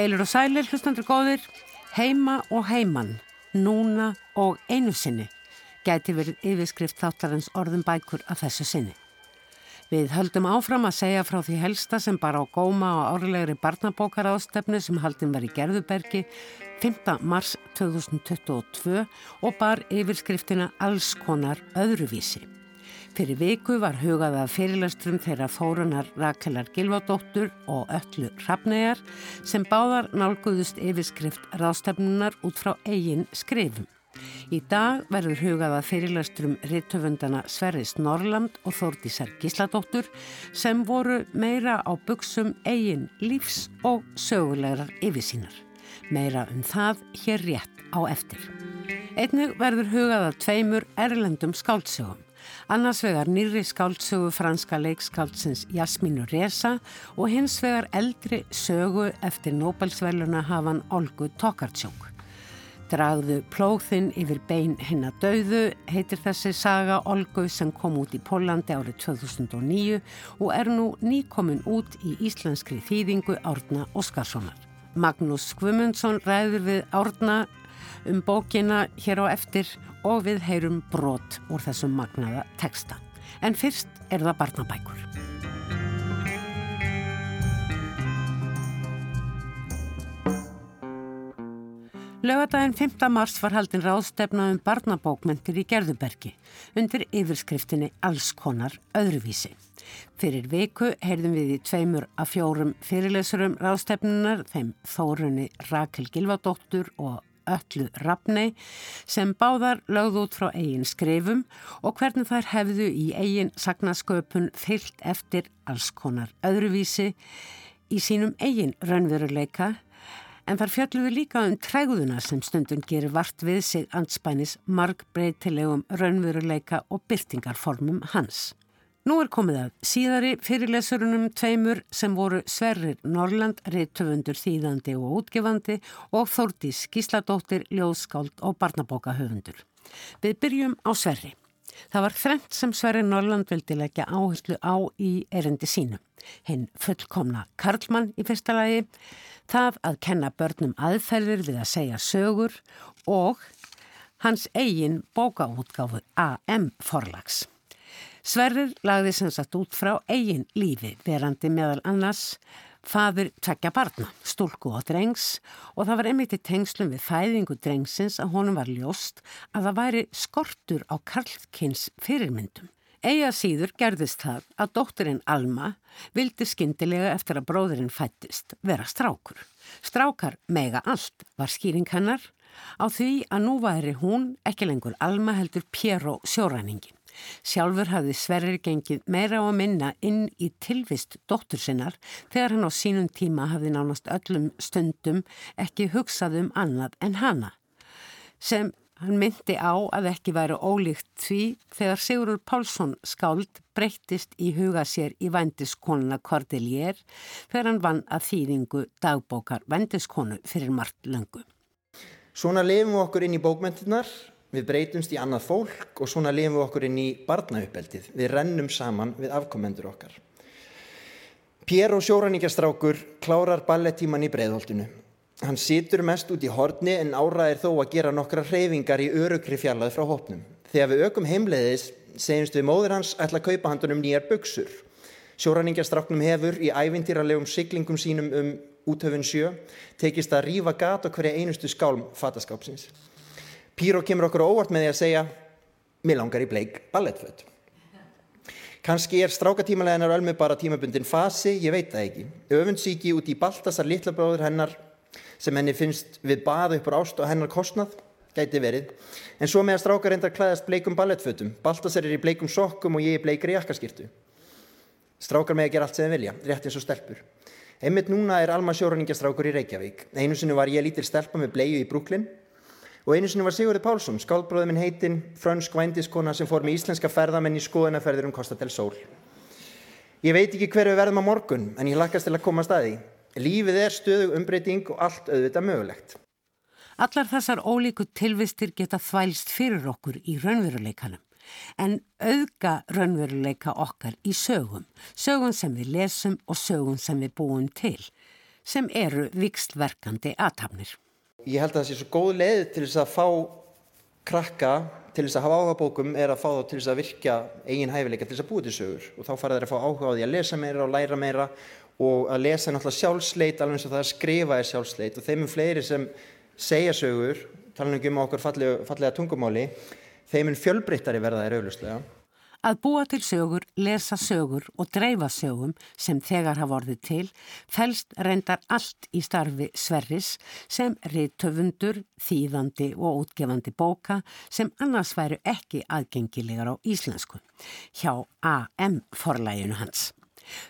Heilur og sælir, hlustandur góðir, heima og heimann, núna og einu sinni gæti verið yfirskrift þáttarins orðum bækur af þessu sinni. Við höldum áfram að segja frá því helsta sem bara á góma á árlegri barnabókar ástefnu sem haldin var í Gerðubergi 5. mars 2022 og bar yfirskriftina alls konar öðruvísi. Fyrir viku var hugað að fyrirlastrum þeirra fórunar Rakelar Gilvadóttur og öllu Hrafnegar sem báðar nálguðust yfirskrift rástefnunar út frá eigin skrifum. Í dag verður hugað að fyrirlastrum rittöfundana Sverris Norrland og Þórdísar Gísladóttur sem voru meira á buksum eigin lífs og sögulegar yfirsínar. Meira um það hér rétt á eftir. Einnig verður hugað að tveimur erlendum skáldsögum. Annars vegar nýri skáldsögu franska leikskáldsins Jasmínu Reza og hins vegar eldri sögu eftir Nobelsvæluna hafan Olgu Tokarczjók. Dragðu plóðinn yfir bein hinna döðu heitir þessi saga Olgu sem kom út í Pólandi árið 2009 og er nú nýkomin út í íslenskri þýðingu Árna Óskarssonar. Magnús Skvumundsson ræður við Árna um bókina hér á eftir og við heyrum brot úr þessum magnaða teksta. En fyrst er það barnabækur. Laugadaginn 5. mars var haldin ráðstefna um barnabókmentir í Gerðubergi undir yfirskriftinni Allskonar öðruvísi. Fyrir viku heyrðum við í tveimur af fjórum fyrirlesurum ráðstefnunar, þeim Þórunni Rakel Gilvadóttur og öllu rafnei sem báðar lögð út frá eigin skrifum og hvernig þær hefðu í eigin sagnasköpun fyllt eftir alls konar öðruvísi í sínum eigin raunveruleika en þar fjalluðu líka um træguðuna sem stundun gerir vart við sig anspænis margbreytilegum raunveruleika og byrtingarformum hans. Nú er komið að síðari fyrirlesurunum tveimur sem voru Sverrir Norrland, reittöfundur þýðandi og útgefandi og Þórdís Gísladóttir, ljóðskáld og barnabókahöfundur. Við byrjum á Sverri. Það var þrengt sem Sverrir Norrland vildi leggja áherslu á í erendi sínu. Hinn fullkomna Karlmann í fyrsta lagi, það að kenna börnum aðferðir við að segja sögur og hans eigin bókaútgáfu AM forlags. Sverrir lagði sem sagt út frá eigin lífi verandi meðal annars fadur tvekja barna, stúlku og drengs og það var einmitt í tengslum við fæðingu drengsins að honum var ljóst að það væri skortur á karlkins fyrirmyndum. Ega síður gerðist það að dótturinn Alma vildi skindilega eftir að bróðurinn fættist vera strákur. Strákar mega allt var skýring hennar á því að nú væri hún ekki lengur Alma heldur Pér og sjóræningin. Sjálfur hafði Sverrir gengið meira og minna inn í tilvist dóttur sinnar þegar hann á sínum tíma hafði nánast öllum stundum ekki hugsað um annað en hana. Sem hann myndi á að ekki væri ólíkt því þegar Sigurur Pálsson skáld breyttist í huga sér í vendiskonuna Cordellier þegar hann vann að þýðingu dagbókar vendiskonu fyrir margt löngu. Svona lefum við okkur inn í bókmentinnar Við breytumst í annað fólk og svona lifum við okkur inn í barnauppbeldið. Við rennum saman við afkomendur okkar. Pér og sjóræningarstrákur klárar ballettíman í breyðholtinu. Hann situr mest út í horni en áraðir þó að gera nokkra hreyfingar í örugri fjallaði frá hópnum. Þegar við ökum heimleiðis segjumst við móður hans ætla að kaupa handunum nýjar buksur. Sjóræningarstráknum hefur í ævintýralegum siglingum sínum um útöfun sjö tekist að rýfa gat og hverja einustu skálm fataskápsins. Píró kemur okkur óvart með því að segja mér langar í bleik ballettföt. Kanski er strákatímalega ölmu bara tímabundin fasi, ég veit það ekki. Öfundsíki út í Baltasar litlabróður hennar sem henni finnst við baða upp á ást og hennar kostnað, gæti verið. En svo með að strákar reyndar klæðast bleikum ballettfötum. Baltasar er í bleikum sokkum og ég er bleikri jakkaskirtu. Strákar með að gera allt sem þið vilja, rétt eins og stelpur. Einmitt núna er Alma sjóraningastrákur í Reykjavík. Einu sinu var ég lítil stelpa með bleiu í Brúklinn Og einu sinni var Sigurður Pálsson, skálbróður minn heitinn, frönsk vændiskona sem fór með íslenska ferðamenn í skoðanaferðir um Costa del Sol. Ég veit ekki hverju við verðum á morgun, en ég lakkast til að koma að staði. Lífið er stöðug umbreyting og allt auðvitað mögulegt. Allar þessar ólíku tilvistir geta þvælst fyrir okkur í raunveruleikanum. En auðga raunveruleika okkar í sögum. Sögum sem við lesum og sögum sem við búum til. sem eru vikslverkandi aðtapnir. Ég held að það sé svo góð leið til þess að fá krakka til þess að hafa áhuga bókum er að fá þá til þess að virkja eigin hæfileika til þess að búa til sögur. Og þá fara þeir að fá áhuga á því að lesa meira og læra meira og að lesa náttúrulega sjálfsleit alveg eins og það að skrifa er sjálfsleit. Og þeim er fleiri sem segja sögur tala um okkur fallega, fallega tungumáli þeim er fjölbreyttari verða þeir auðvuslega Að búa til sögur, lesa sögur og dreifa sögum sem þegar hafa orðið til fælst reyndar allt í starfi Sverris sem reytöfundur, þýðandi og útgefandi bóka sem annars væru ekki aðgengilegar á íslensku hjá AM forlæginu hans.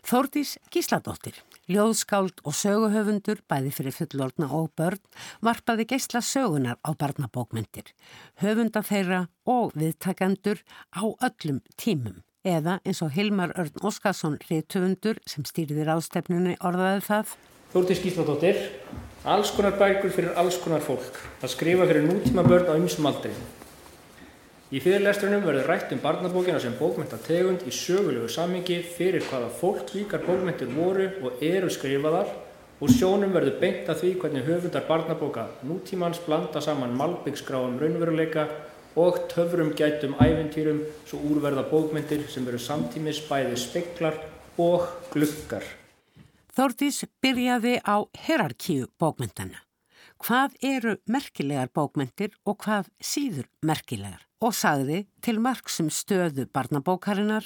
Þórdís Gísladóttir, ljóðskáld og söguhöfundur, bæði fyrir fullorna og börn, varpaði geysla sögunar á barnabókmyndir, höfunda þeirra og viðtakendur á öllum tímum. Eða eins og Hilmar Örn Óskarsson réttöfundur sem stýrðir ástefnunni orðaði það. Þórdís Gísladóttir, alls konar bækur fyrir alls konar fólk, að skrifa fyrir nútíma börn á ymsum aldrei. Í fyrirlesturinnum verður rætt um barnabókina sem bókmyndategund í sögulegu samingi fyrir hvaða fólk líkar bókmyndir voru og eru skrifaðar og sjónum verður beint að því hvernig höfundar barnabóka nútímans blanda saman malbyggsgráum raunveruleika og töfrum gætum æventýrum svo úrverða bókmyndir sem eru samtímis bæði speklar og glukkar. Þórtís byrjaði á herarkíu bókmyndana. Hvað eru merkilegar bókmyndir og hvað síður merkilegar? og sagði til margsum stöðu barnabókarinnar.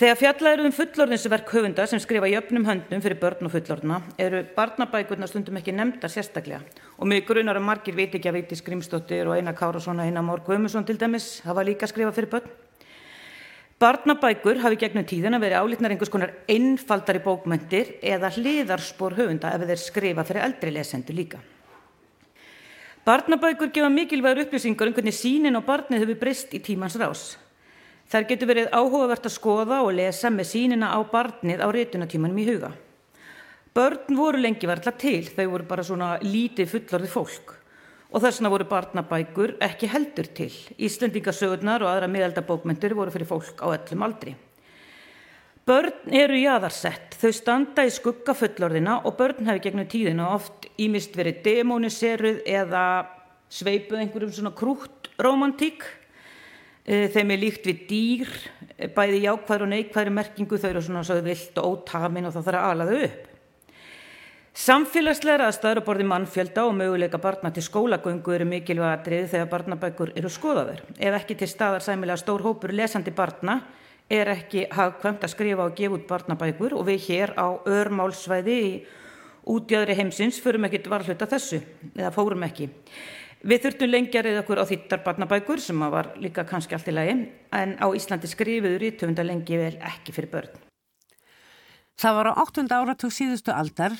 Þegar fjallaður um fullorðinsverk höfunda sem skrifa jöfnum höndum fyrir börn og fullorðina eru barnabækurna stundum ekki nefnda sérstaklega og mjög grunar að margir veit ekki að veiti Skrimsdóttir og Einar Kárasson og Einar Mór Guðmusson til dæmis hafa líka skrifað fyrir börn. Barnabækur hafi gegnum tíðin að veri álitnar einhvers konar einfaldari bókmyndir eða hliðarspor höfunda ef þeir skrifa fyrir eldri lesendur líka. Barnabækur gefa mikilvægur upplýsingar um hvernig sínin á barnið hefur breyst í tímans rás. Þar getur verið áhugavert að skoða og lesa með sínina á barnið á rétunatímanum í huga. Börn voru lengi verðla til, þau voru bara svona lítið fullorði fólk og þess vegna voru barnabækur ekki heldur til. Íslendingasögurnar og aðra miðaldabókmyndur voru fyrir fólk á öllum aldri. Börn eru jáðarsett, þau standa í skugga fullorðina og börn hefur gegnum tíðina oft ímist verið demoniseruð eða sveipuð einhverjum svona krútt romantík. E, þeim er líkt við dýr, e, bæði jákvæður og neikvæður merkingu, þau eru svona svo vilt og ótamin og það þarf að ala þau upp. Samfélagsleira að staðruborði mannfjölda og möguleika barna til skólagöngu eru mikilvæga aðrið þegar barnabækur eru skoðaður. Ef ekki til staðar sæmilega stór hópur lesandi barna er ekki hagkvæmt að skrifa og gefa út barnabækur og við hér á örmálsvæði í útjöðri heimsins förum ekkit varhluta þessu eða fórum ekki. Við þurftum lengja reyða okkur á þýttar barnabækur sem var líka kannski allt í lagi en á Íslandi skrifiður í töfunda lengi vel ekki fyrir börn. Það var á 8. áratug síðustu aldar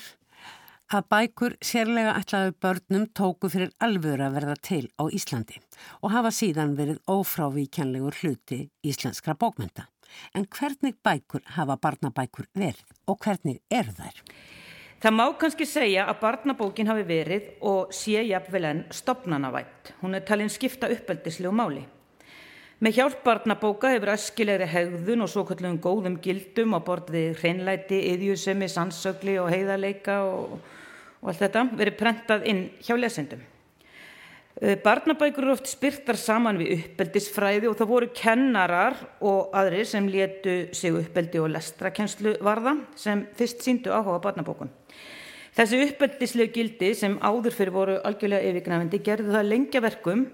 að bækur sérlega ætlaðu börnum tóku fyrir alvöru að verða til á Íslandi og hafa síðan verið ófrávíkjanlegur hluti íslenskra bókmynda. En hvernig bækur hafa barnabækur verið og hvernig eru þær? Það má kannski segja að barnabókin hafi verið og sé jafnvel enn stopnanavætt. Hún er talinn skipta uppeldislegu máli. Með hjálp barnabóka hefur askilegri hegðun og svo kallum góðum gildum á borðið hreinlæti, yðjusemi, sannsögli og heiðarleika og, og allt þetta verið prentað inn hjá lesendum. Eh, barnabækur eru oft spyrtar saman við uppeldisfræði og það voru kennarar og aðrir sem letu sig uppeldi og lestrakenslu varða sem fyrst síndu áhuga barnabókun. Þessi uppeldisleg gildi sem áður fyrir voru algjörlega yfirgnafindi gerði það lengja verkum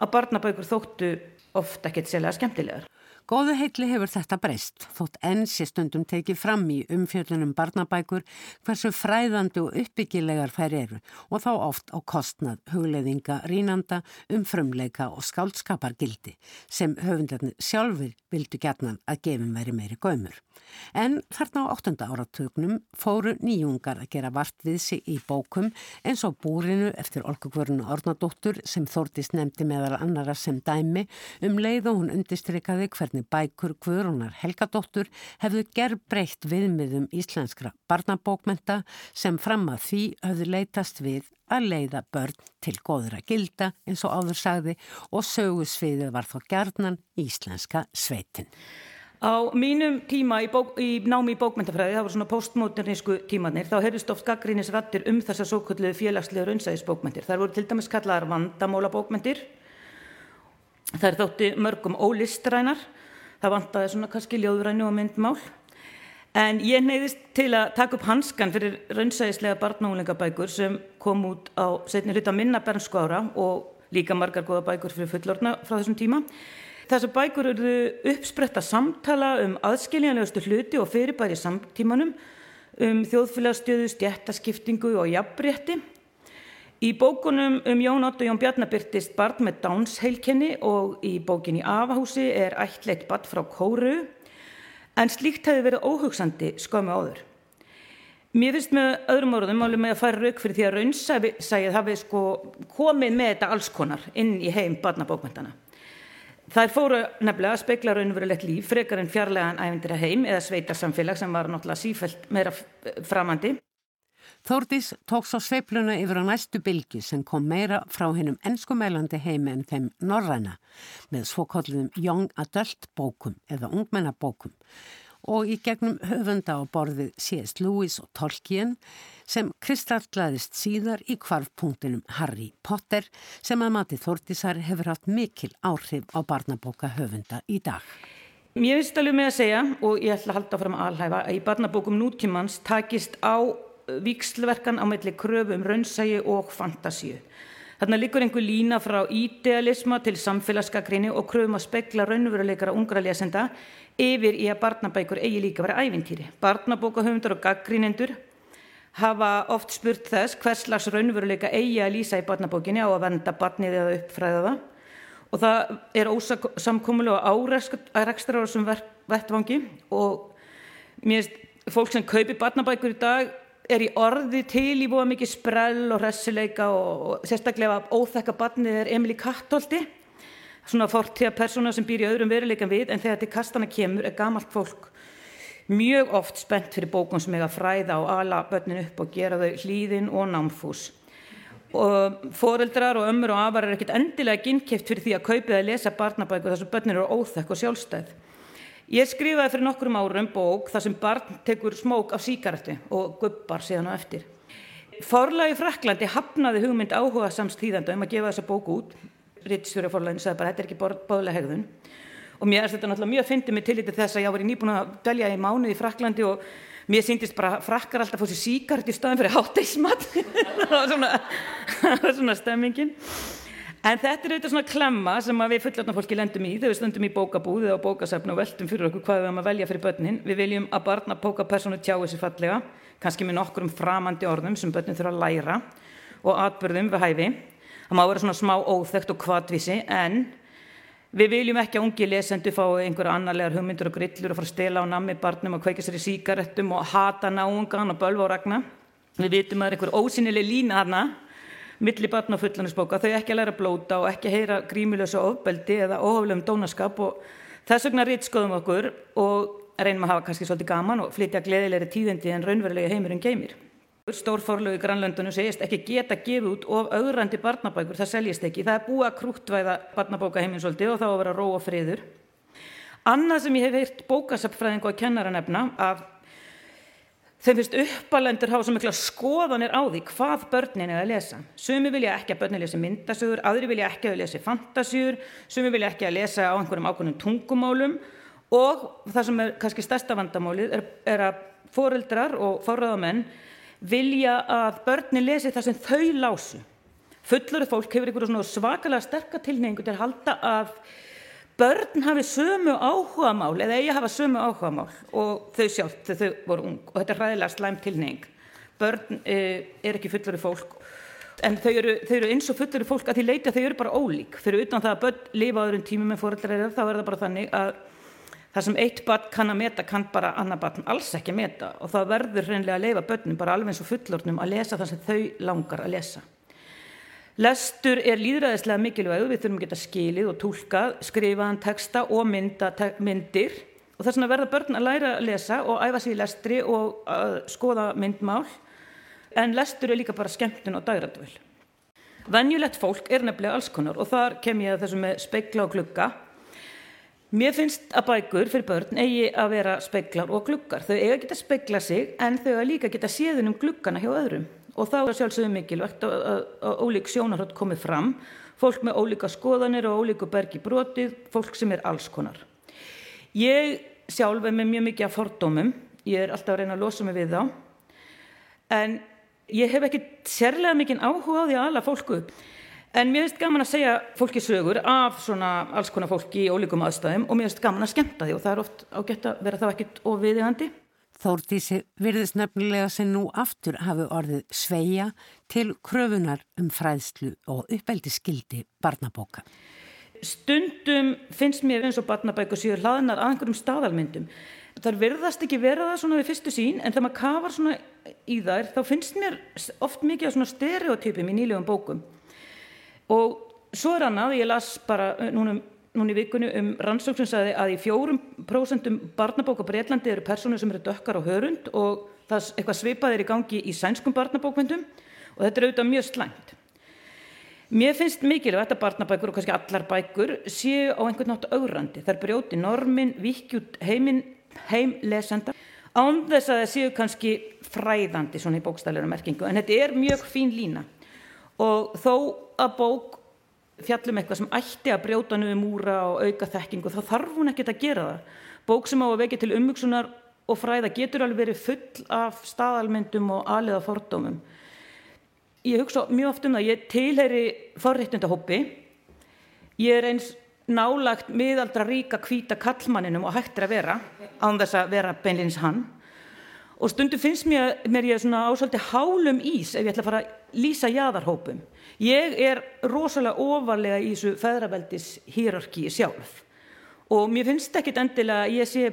að barnabækur þóttu ofta ekkert sérlega skemmtilegar. Góðu heitli hefur þetta breyst, þótt enn sé stundum tekið fram í umfjöldunum barnabækur hversu fræðandi og uppbyggilegar þær eru og þá oft á kostnað hugleðinga, rínanda, umfrumleika og skáldskapargildi sem höfundarnir sjálfur vildu gætnan að gefum veri meiri gömur. En þarna á 8. áratögnum fóru nýjungar að gera vart við sig í bókum eins og búrinu eftir Olgugvörnu Ornadóttur sem Þórtís nefndi meðal annara sem dæmi um leið og hún undistrykkaði hvernig bækur Guðrúnar Helgadóttur hefðu gerð breytt viðmiðum íslenskra barnabókmenta sem fram að því höfðu leytast við að leiða börn til góður að gilda eins og áður sagði og sögusviðið var þó gerðnan íslenska sveitin. Á mínum tíma í, bók, í námi í bókmyndafræði, það voru svona postmodernísku tímanir, þá heyrðist oft gaggrínis rattir um þessar svo kvöldlu félagslega raunsæðisbókmyndir. Það voru til dæmis kallaðar vandamóla bókmyndir. Það er þótti mörgum ólistrænar. Það vantaði svona kannski ljóðrænu og myndmál. En ég neyðist til að taka upp hanskan fyrir raunsæðislega barnáðlingabækur sem kom út á setni hluta minna bernsku ára og líka margar goða bækur fyrir fullorna frá þessum tíma. Þessar bækur eru uppspretta samtala um aðskiljanlegustu hluti og fyrirbæri samtímanum um þjóðfélagsstöðu, stjættaskiptingu og jafnbrétti. Í bókunum um Jón Otto Jón Bjarnar byrtist barn með Downs heilkenni og í bókin í Afahúsi er ætleitt barn frá Kóru en slíkt hefði verið óhugsandi skömmu áður. Mér finnst með öðrum orðum alveg með að fara rauk fyrir því að raunsæðið hafi sko komið með þetta alls konar inn í heim barnabókmyndana. Það fóru nefnilega að speikla raunverulegt líf frekar en fjarlægan ævindir að heim eða sveitarsamfélag sem var náttúrulega sífælt meira framandi. Þórdís tók svo sveipluna yfir á næstu bylgi sem kom meira frá hennum ennskumælandi heimi en þeim norræna með svokallum young adult bókum eða ungmennabókum og í gegnum höfunda á borðið C.S. Lewis og Tolkien sem kristallæðist síðar í kvarfpunktinum Harry Potter sem að mati Þórtísar hefur haft mikil áhrif á barnabóka höfunda í dag. Mér finnst alveg með að segja og ég ætla að halda fram að alhæfa að í barnabókum nútkjömmans takist á vikslverkan á melli kröfu um raunsægi og fantasíu. Þarna likur einhver lína frá idealisma til samfélagsgagrinni og kröfum að spekla raunveruleikara ungra lesenda yfir í að barnabækur eigi líka verið ævintýri. Barnabókahöfundar og gaggrínendur hafa oft spurt þess hvers slags raunveruleika eigi að lýsa í barnabókinni á að venda barnið eða uppfræða það og það er ósamkomulega árekstra á þessum vettvangi og mér finnst fólk sem kaupir barnabækur í dag er í orði til í búa mikið sprell og hressileika og sérstaklega óþekka barnið er Emilí Kattolti svona fortíða persóna sem býr í öðrum veruleikan við en þegar til kastana kemur er gamalt fólk mjög oft spennt fyrir bókum sem eiga fræða og ala börnin upp og gera þau hlýðin og námfús. Og foreldrar og ömmur og afar er ekkit endilega ginnkæft fyrir því að kaupið að lesa barnabæku þar sem börnin eru óþekk og sjálfstæð ég skrifaði fyrir nokkrum árum bók þar sem barn tekur smók af síkaretu og gubbar síðan á eftir. Forlagi Fraklandi hafnaði hugmynd áhuga samstíðanda um að gefa þessa bók út. Rittstjóri fórlæðinu sagði bara þetta er ekki bóðlega hegðun. Og mér er þetta náttúrulega mjög fyndið mig til þess að ég var í nýbúin að dölja í mánuð í Fraklandi og mér síndist bara frakkar alltaf fór sér síkart í staðin fyrir hátteismat það var svona, svona stemmingin en þetta er auðvitað svona klemma sem við fullotna fólki lendum í þegar við stöndum í bókabúði og bókasafn og veltum fyrir okkur hvað við erum að velja fyrir börnin. Við viljum að barna bókapersonu tjá þessi fallega kannski með nokkrum framandi orðum sem börnin þurfa að læra og atbyrðum við hæfi. Það má vera svona smá óþögt og kvadvísi en við viljum ekki að ungi lesendu fá einhverja annarlegar hugmyndur og grillur og fara að stela á nammi barnum og kveika sér í síkarettum og hata náungan og bölva og ragna. Við vitum að það er einhver ósynileg lína hana milli barn og fullanisbóka þau ekki að læra blóta og ekki að heyra grímilösa ofbeldi eða óhaflegum dónaskap og þess vegna rítskoðum okkur og reynum að hafa kannski svolítið gaman og flytja gleðilegri tíðindi en raunverulega heimurinn geymir Stórforlögu grannlöndunum segist ekki geta gefið út of augrandi barnabækur, það seljist ekki. Það er búið að krúttvæða barnabóka heiminsóldi og þá að vera ró og friður. Annað sem ég hef heirt bókasapfræðingu að kennara nefna að þeim finnst uppalendur hafa svo mikla skoðanir á því hvað börnin er að lesa. Sumi vilja ekki að börnin lesi myndasögur, aðri vilja ekki að lesi fantasjur, sumi vilja ekki að lesa á einhverjum ákveðnum tungumálum og það sem er kannski stærsta vandamálið er, er að foreldrar og forraðamenn vilja að börni lesi það sem þau lásu. Fullurð fólk hefur einhverju svakalega sterkar tilneyingu til að halda að börn hafi sömu áhugamál eða eigi hafa sömu áhugamál og þau sjálft þegar þau voru ung og þetta er ræðilega slæm tilneying. Börn eh, er ekki fullurð fólk en þau eru, þau eru eins og fullurð fólk að því leiti að þau eru bara ólík. Fyrir utan það að börn lifa öðrum tímum með fóröldrar þá er það bara þannig að Það sem eitt barn kann að meta kann bara annar barn alls ekki að meta og það verður hreinlega að leifa börnum bara alveg eins og fullornum að lesa það sem þau langar að lesa. Lestur er líðræðislega mikilvæg, við þurfum að geta skilið og tólkað, skrifaðan texta og mynda, te myndir og þess vegna verða börn að læra að lesa og æfa sér í lestri og að skoða myndmál en lestur er líka bara skemmtun og dagrættvöl. Venjulegt fólk er nefnilega alls konar og þar kem ég að þessu með speikla og klukka Mér finnst að bækur fyrir börn eigi að vera speiklar og glukkar. Þau eiga að geta speikla sig en þau eiga líka að geta séðun um glukkana hjá öðrum. Og þá er sjálfsögum mikilvægt að, að, að ólík sjónarhótt komið fram, fólk með ólíka skoðanir og ólíku bergi brotið, fólk sem er allskonar. Ég sjálf er með mjög mikið af fordómum, ég er alltaf að reyna að losa mig við þá, en ég hef ekki sérlega mikið áhuga á því að alla fólku. En mér finnst gaman að segja fólki sögur af svona alls konar fólki í ólíkum aðstæðum og mér finnst gaman að skemta því og það er oft ágætt að vera þá ekkit og viðiðandi. Þórtísi virðist nefnilega sem nú aftur hafi orðið sveia til kröfunar um fræðslu og uppeldi skildi barnabóka. Stundum finnst mér eins og barnabækur séu hlaðnar að einhverjum staðalmyndum. Það verðast ekki vera það svona við fyrstu sín en þegar maður kafar svona í þær þá finnst mér oft mikið svona stereotypum í nýlegum bókum og svo er annað, ég las bara eh, núna í vikunni um rannsókn sem sagði að í fjórum prósentum barnabók á Breitlandi eru personur sem eru dökkar á hörund og það eitthvað svipað er í gangi í sænskum barnabókmyndum og þetta er auðvitað mjög slæmt. Mér finnst mikilvægt að barnabækur og kannski allar bækur séu á einhvern nátt augrandi. Það er brjóti normin, vikjút heiminn, heimlesenda án þess að það séu kannski fræðandi svona í bókstæðlega merkingu en þetta er mjög fín lína og þó að bók fjallum eitthvað sem ætti að brjóta niður múra og auka þekkingu þá þarf hún ekkert að gera það. Bók sem á að vekja til ummygsunar og fræða getur alveg verið full af staðalmyndum og aðliða fordómum. Ég hugsa mjög oft um það, ég tilheyri forréttundahoppi, ég er eins nálagt miðaldra ríka kvíta kallmanninum og hættir að vera án þess að vera beinleins hann og stundu finnst mér, mér ég svona ásöldi hálum ís ef ég ætla að fara lýsa jæðarhópum Ég er rosalega ofalega í þessu feðraveldis hýrarki sjálf og mér finnst ekkit endilega að ég sé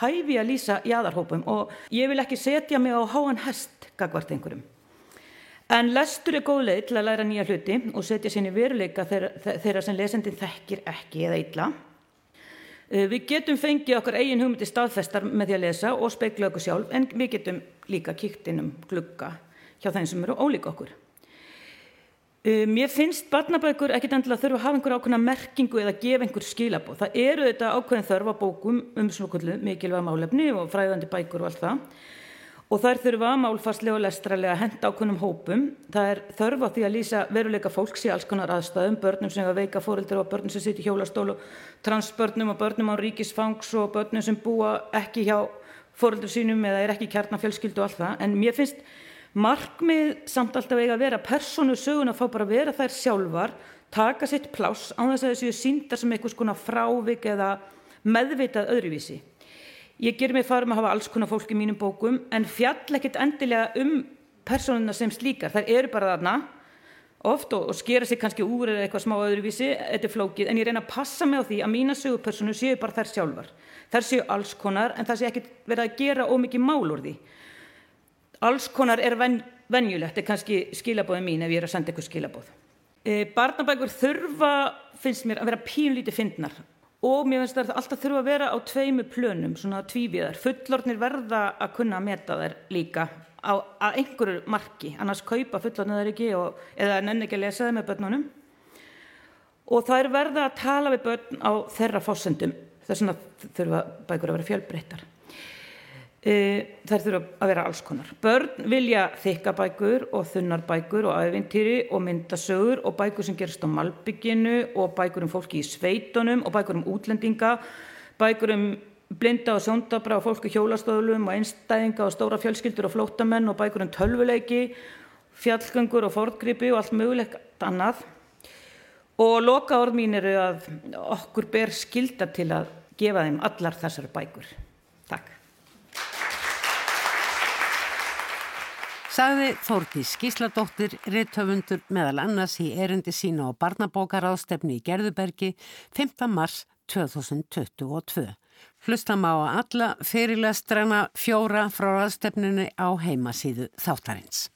hæfi að lýsa jæðarhópum og ég vil ekki setja mig á háan hest gagvart einhverjum. En lestur er góð leið til að læra nýja hluti og setja sinni veruleika þeirra, þeirra sem lesendin þekkir ekki eða illa. Eh, við getum fengið okkar eigin hugmyndi staðfestar með því að lesa og speikla okkur sjálf en við getum líka kíkt inn um glugga hjá þeim sem eru ólíka okkur. Mér um, finnst barnabækur ekkit endilega þurfa að hafa einhver ákveðna merkingu eða gefa einhver skilabóð. Það eru þetta ákveðin þörfa bókum um svona mikilvæga málefni og fræðandi bækur og allt það. Og þær þurfa málfarslega og lestralega að henda ákveðnum hópum. Það er þörfa því að lýsa veruleika fólks í alls konar aðstæðum, börnum sem veika fóreldur og börnum sem sitt í hjólastól og transbörnum og börnum á ríkisfangs og börnum sem búa ekki hjá fóreldur sínum eða er ekki kjarnafjölskyldu og allt það. En mér finnst markmið samt alltaf eiga að vera personu sögun að fá bara að vera þær sjálfar taka sitt pláss á þess að þessu síndar sem eitthvað skona frávik eða meðvitað öðruvísi. Ég ger mig farum að hafa alls konar fólk í mínum bókum en fjall ekkert endilega um personuna sem slíkar. Þær eru bara þarna oft og, og skera sig kannski úr eða eitthvað smá öðruvísi. Þetta er flókið en ég reyna að passa mig á því að mína sögupersonu séu bara þær sjálfar. Þær séu alls konar en það sé ekkert verið að gera ómikið mál úr því alls konar er ven, venjulegt, er kannski skilabóðið mín ef ég er að senda ykkur skilabóð. E, barnabækur þurfa, finnst mér, að vera pínlítið fyndnar og mér finnst það alltaf þurfa að vera á tveimu plönum, svona tvíviðar. Fullornir verða að kunna að meta þær líka á einhverju marki, annars kaupa fullornir þær ekki og, eða nenni ekki að lesa þær með börnunum. Og það er verða að tala við börn á þeirra fósendum, þess að þurfa bækur að vera fjölbreyttar. E, þær þurfa að vera alls konar. Börn vilja þykka bækur og þunnar bækur og æfintýri og myndasögur og bækur sem gerist á malbygginu og bækur um fólki í sveitunum og bækur um útlendinga, bækur um blinda og sjóndabra og fólki hjólastöðlum og einstæðinga og stóra fjölskyldur og flótamenn og bækur um tölvuleiki, fjallgöngur og fordgripi og allt mögulegt annað. Og loka orð mín eru að okkur ber skilda til að gefa þeim allar þessar bækur. Sagði Þórtís Gísladóttir, réttöfundur meðal annars í erindi sína á barnabókaráðstefni í Gerðubergi 5. mars 2022. Hlustam á alla fyrirlestrana fjóra frá ráðstefninu á heimasíðu þáttarins.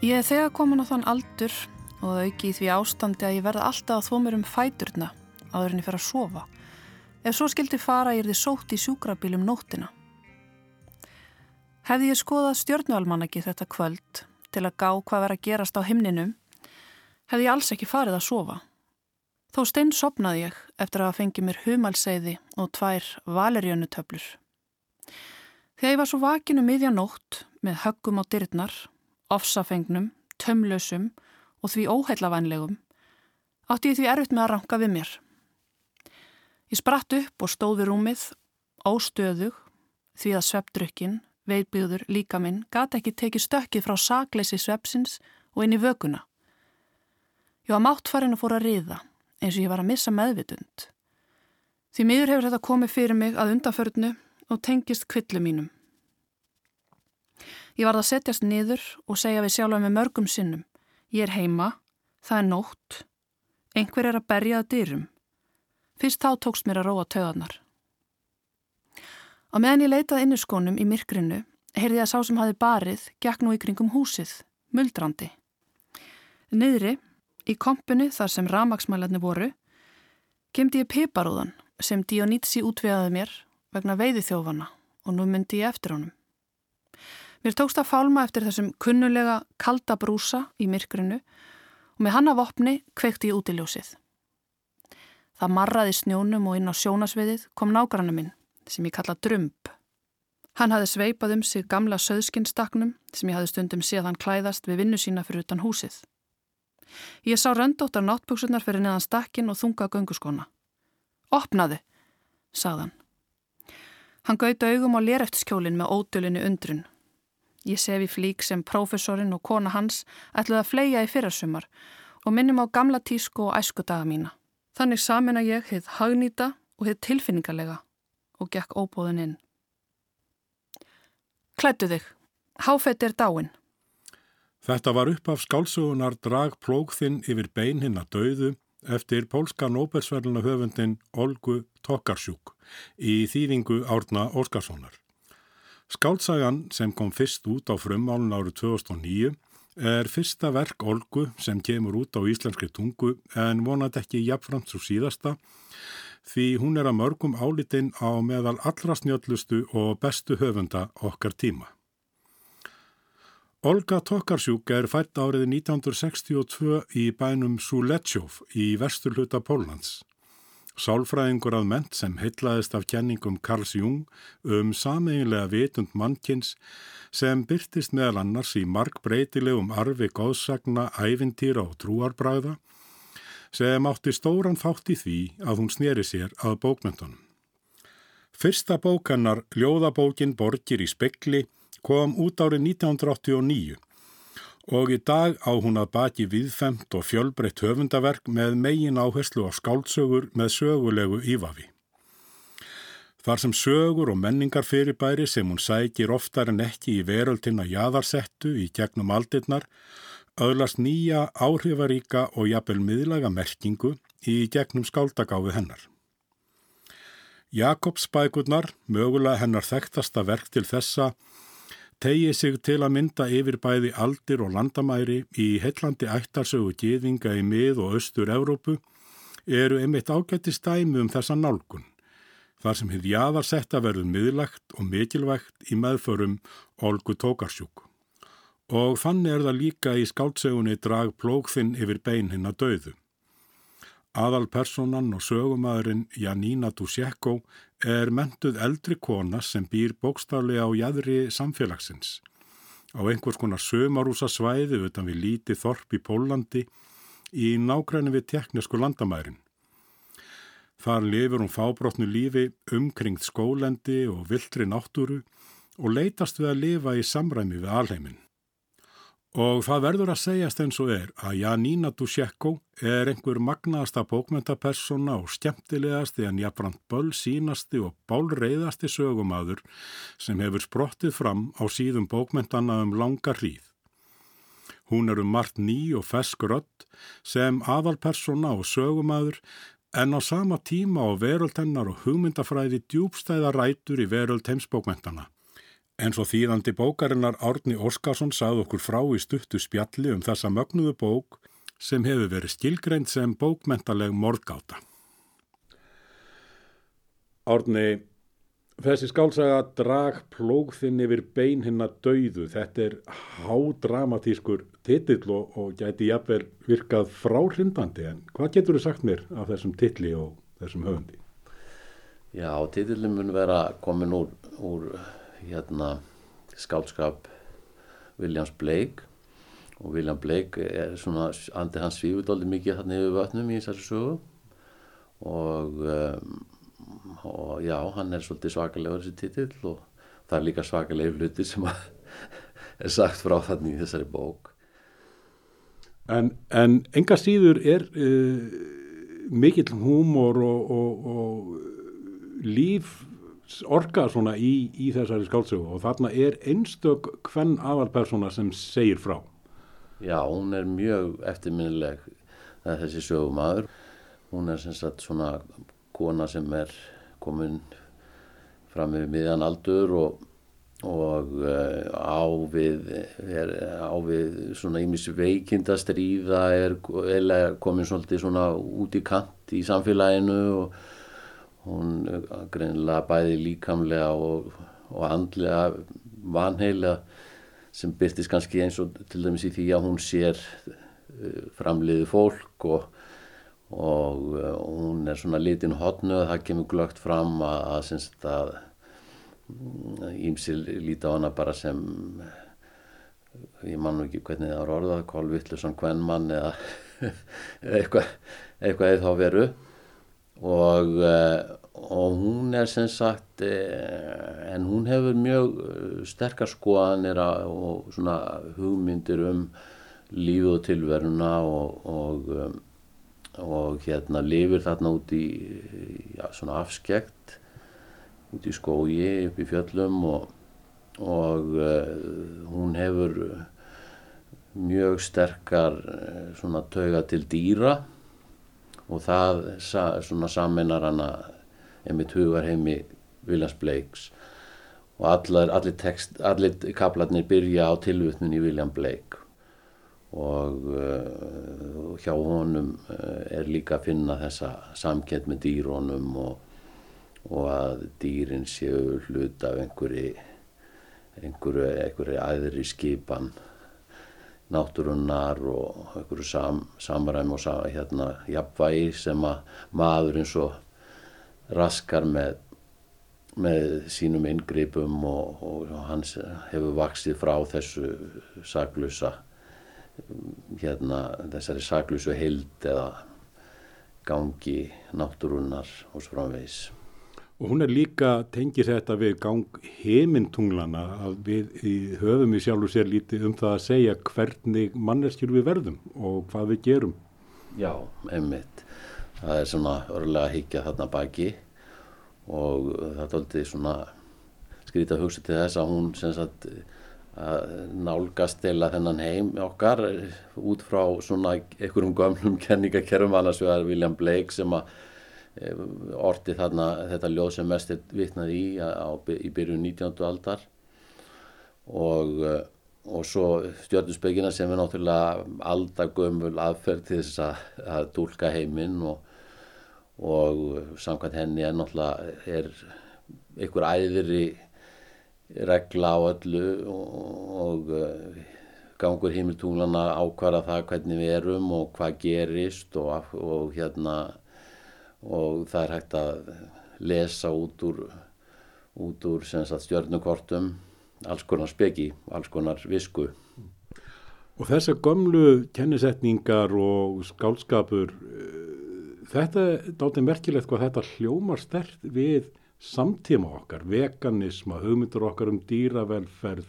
Ég er þegar komin á þann aldur og það auki í því ástandi að ég verða alltaf að þó mér um fæturna áður en ég fer að sofa. Ef svo skildi fara ég er þið sótt í sjúkrabílum nóttina. Hefði ég skoðað stjórnualmanaki þetta kvöld til að gá hvað verið að gerast á himninum, hefði ég alls ekki farið að sofa. Þó stein sopnaði ég eftir að fengi mér humalseiði og tvær valerjönutöflur. Þegar ég var svo vakinu miðja nótt með höggum á dyrnar, ofsafengnum, tömlausum og því óheillavænlegum, átti ég því erfitt með að ranka við mér. Ég spratt upp og stóði rúmið, óstöðug, því að sveppdrykkin, veitbyður, líka minn, gata ekki tekið stökkið frá sakleysi sveppsins og inn í vöguna. Ég var máttfarinn að fóra að riða, eins og ég var að missa meðvitund. Því miður hefur þetta komið fyrir mig að undanförnu og tengist kvillu mínum. Ég varð að setjast niður og segja við sjálfa með mörgum sinnum. Ég er heima, það er nótt, einhver er að berja að dyrum. Fyrst þá tókst mér að róa töðarnar. Á meðan ég leitaði innuskónum í myrkrinu, heyrði ég að sá sem hafi barið gekk nú í kringum húsið, muldrandi. Niðri, í kompunu þar sem ramagsmælarni voru, kemdi ég piparúðan sem Dionítsi útvegaði mér vegna veiði þjófana og nú myndi ég eftir honum. Mér tókst að fálma eftir þessum kunnulega kalda brúsa í myrkrinu og með hanna vopni kveikti ég út í ljósið. Það marraði snjónum og inn á sjónasviðið kom nágrannu minn sem ég kalla Drömb. Hann hafði sveipað um sig gamla söðskinstaknum sem ég hafði stundum séðan klæðast við vinnu sína fyrir utan húsið. Ég sá röndóttar náttbúksurnar fyrir neðan stakkin og þunga gönguskona. Opnaðu, sagðan. Hann gauta augum á léreftiskjólinn með ódölinu undrun Ég sef í flík sem prófessorinn og kona hans ætluði að fleia í fyrrasumar og minnum á gamla tísku og æskudaga mína. Þannig samin að ég heit hagnýta og heit tilfinningarlega og gekk óbóðin inn. Klættu þig. Háfett er dáin. Þetta var upp af skálsugunar drag plókþinn yfir bein hinn að dauðu eftir pólska Nobelsverluna höfundin Olgu Tokarsjúk í þýðingu Árna Óskarssonar. Skáltsagan sem kom fyrst út á frummálun árið 2009 er fyrsta verk Olgu sem kemur út á íslenskri tungu en vonat ekki jafnframt svo síðasta því hún er að mörgum álitinn á meðal allra snjöllustu og bestu höfunda okkar tíma. Olga Tokarsjúk er fætt árið 1962 í bænum Sulecjov í vesturluta Pólans. Sálfræðingur að ment sem heitlaðist af kenningum Karls Jung um sameinlega vitund mannkins sem byrtist meðal annars í markbreytilegum arfi góðsagna, ævintýra og trúarbræða sem átti stóran þátt í því að hún sneri sér að bókmyndunum. Fyrsta bókannar, Ljóðabókin Borgir í spekli, kom út árið 1989 og í dag á hún að baki viðfemt og fjölbreytt höfundaverk með megin áherslu á skáldsögur með sögulegu ívafi. Þar sem sögur og menningar fyrirbæri sem hún sækir oftar en ekki í veröldina jæðarsettu í gegnum aldirnar, öðlast nýja áhrifaríka og jafnvel miðlaga merkingu í gegnum skáldagáfi hennar. Jakobs bækurnar, mögulega hennar þekktasta verk til þessa, tegið sig til að mynda yfir bæði aldir og landamæri í heillandi ættarsögu gýðinga í mið- og austur-Európu eru einmitt ágætti stæmi um þessa nálgun, þar sem hefði jaðarsetta verið miðlagt og mikilvægt í meðförum Olgu Tókarsjúk. Og þannig er það líka í skáltsegunni drag plókþinn yfir bein hinn að dauðu. Aðalpersonan og sögumæðurinn Janina Dusjekko er mentuð eldri kona sem býr bókstaflega á jæðri samfélagsins. Á einhvers konar sömarúsa svæði utan við líti þorp í Pólandi í nákvæmni við teknisku landamærin. Þar lifur hún fábrotnu lífi umkringt skólendi og viltri náttúru og leitast við að lifa í samræmi við alheimin. Og það verður að segjast eins og er að Janina Dusjekko er einhver magnaðasta bókmyndapersona og skemmtilegasti en jafnframt böll sínasti og bálreiðasti sögumadur sem hefur sprottið fram á síðum bókmyndana um langa hríð. Hún er um margt ný og fesk rött sem aðalpersona og sögumadur en á sama tíma á veröldhennar og hugmyndafræði djúbstæða rætur í veröld heimsbókmyndana. En svo þýðandi bókarinnar Árni Óskarsson sað okkur frá í stuttu spjalli um þessa mögnuðu bók sem hefur verið skilgreint sem bókmentaleg morgáta. Árni, Þessi skálsaga drag plógþinn yfir bein hinn að dauðu. Þetta er hádramatískur titill og, og gæti jafnvel virkað fráhrindandi. En hvað getur þú sagt mér af þessum titli og þessum höfundi? Já, titillin mun vera komin úr, úr hérna, skálskap Williams Blake og William Blake er svona, andi hans svífudóldi mikið hann yfir vötnum í þessari sögu og, um, og já, hann er svolítið svakalegur þessi titill og það er líka svakalegur hluti sem er sagt frá þannig í þessari bók. En, en enga síður er uh, mikill húmor og, og, og líf orka svona í, í þessari skálsögu og þarna er einstök hvern aðalpersona sem segir frá. Já, hún er mjög eftirminnileg þessi sögumadur. Hún er sem sagt svona kona sem er komin fram með miðan aldur og, og uh, á við, er, á við svona ímis veikinda stríða er, er komin svolítið svona út í kant í samfélaginu og hún greinilega bæði líkamlega og, og andlega vanheila sem byrtist kannski eins og til dæmis í því að hún sér uh, framliði fólk og, og uh, hún er svona litin hotnu og það kemur glögt fram að ímsil mm, líti á hana bara sem ég mann ekki hvernig það var orðað kólvittlusan kvennmann eða eitthvað eitthvað eða þá veru og, eh, og hún er sem sagt eh, en hún hefur mjög eh, sterkar skoðanir og svona hugmyndir um lífið og tilveruna og, og, og hérna lifir þarna út í já, svona afskekt út í skógi upp í fjöllum og hún hefur mjög sterkar svona tauga til dýra og það svona sammennar hana einmitt hugarheimi Williams Blakes. Og allar, allir, text, allir kaplarnir byrja á tilvutnun í William Blake. Og uh, hjá honum uh, er líka að finna þessa samkend með dýrónum og, og að dýrin séu hluta af einhverju, einhverju aðri skipan náttúrunnar og einhverju sam, samræmi og sam, hérna, jafnvægi sem að maðurinn svo raskar með, með sínum inngripum og, og hans hefur vaksið frá þessu saklusa hérna þessari saklusu hild eða gangi náttúrunnar og svo framvegs. Og hún er líka, tengir þetta við gang heimintunglana að við höfum í sjálf og sér lítið um það að segja hvernig manneskjur við verðum og hvað við gerum. Já, einmitt. Það er svona örlega higgja þarna baki og það tólti svona skrítið að hugsa til þess að hún sagt, að nálgast eila þennan heim okkar út frá svona einhverjum gömlum kenningakerfum annars vegar William Blake sem að orti þarna þetta ljóð sem mest er vitnað í á, í byrjun 19. aldar og, eh, og svo stjórnusbyggina sem er náttúrulega aldagömmul aðferð til þess að, að tólka heiminn og, og samkvæmt henni er náttúrulega er einhver æðri regla á öllu og, og eh, gangur heimiltúlana ákvara það hvernig við erum og hvað gerist og hérna og það er hægt að lesa út úr, út úr stjörnukortum alls konar speki, alls konar visku. Og þessar gömlu kennisetningar og skálskapur, eh, þetta er dálítið merkilegt hvað þetta hljómar stert við samtíma okkar, veganisma, hugmyndur okkar um dýravelferð,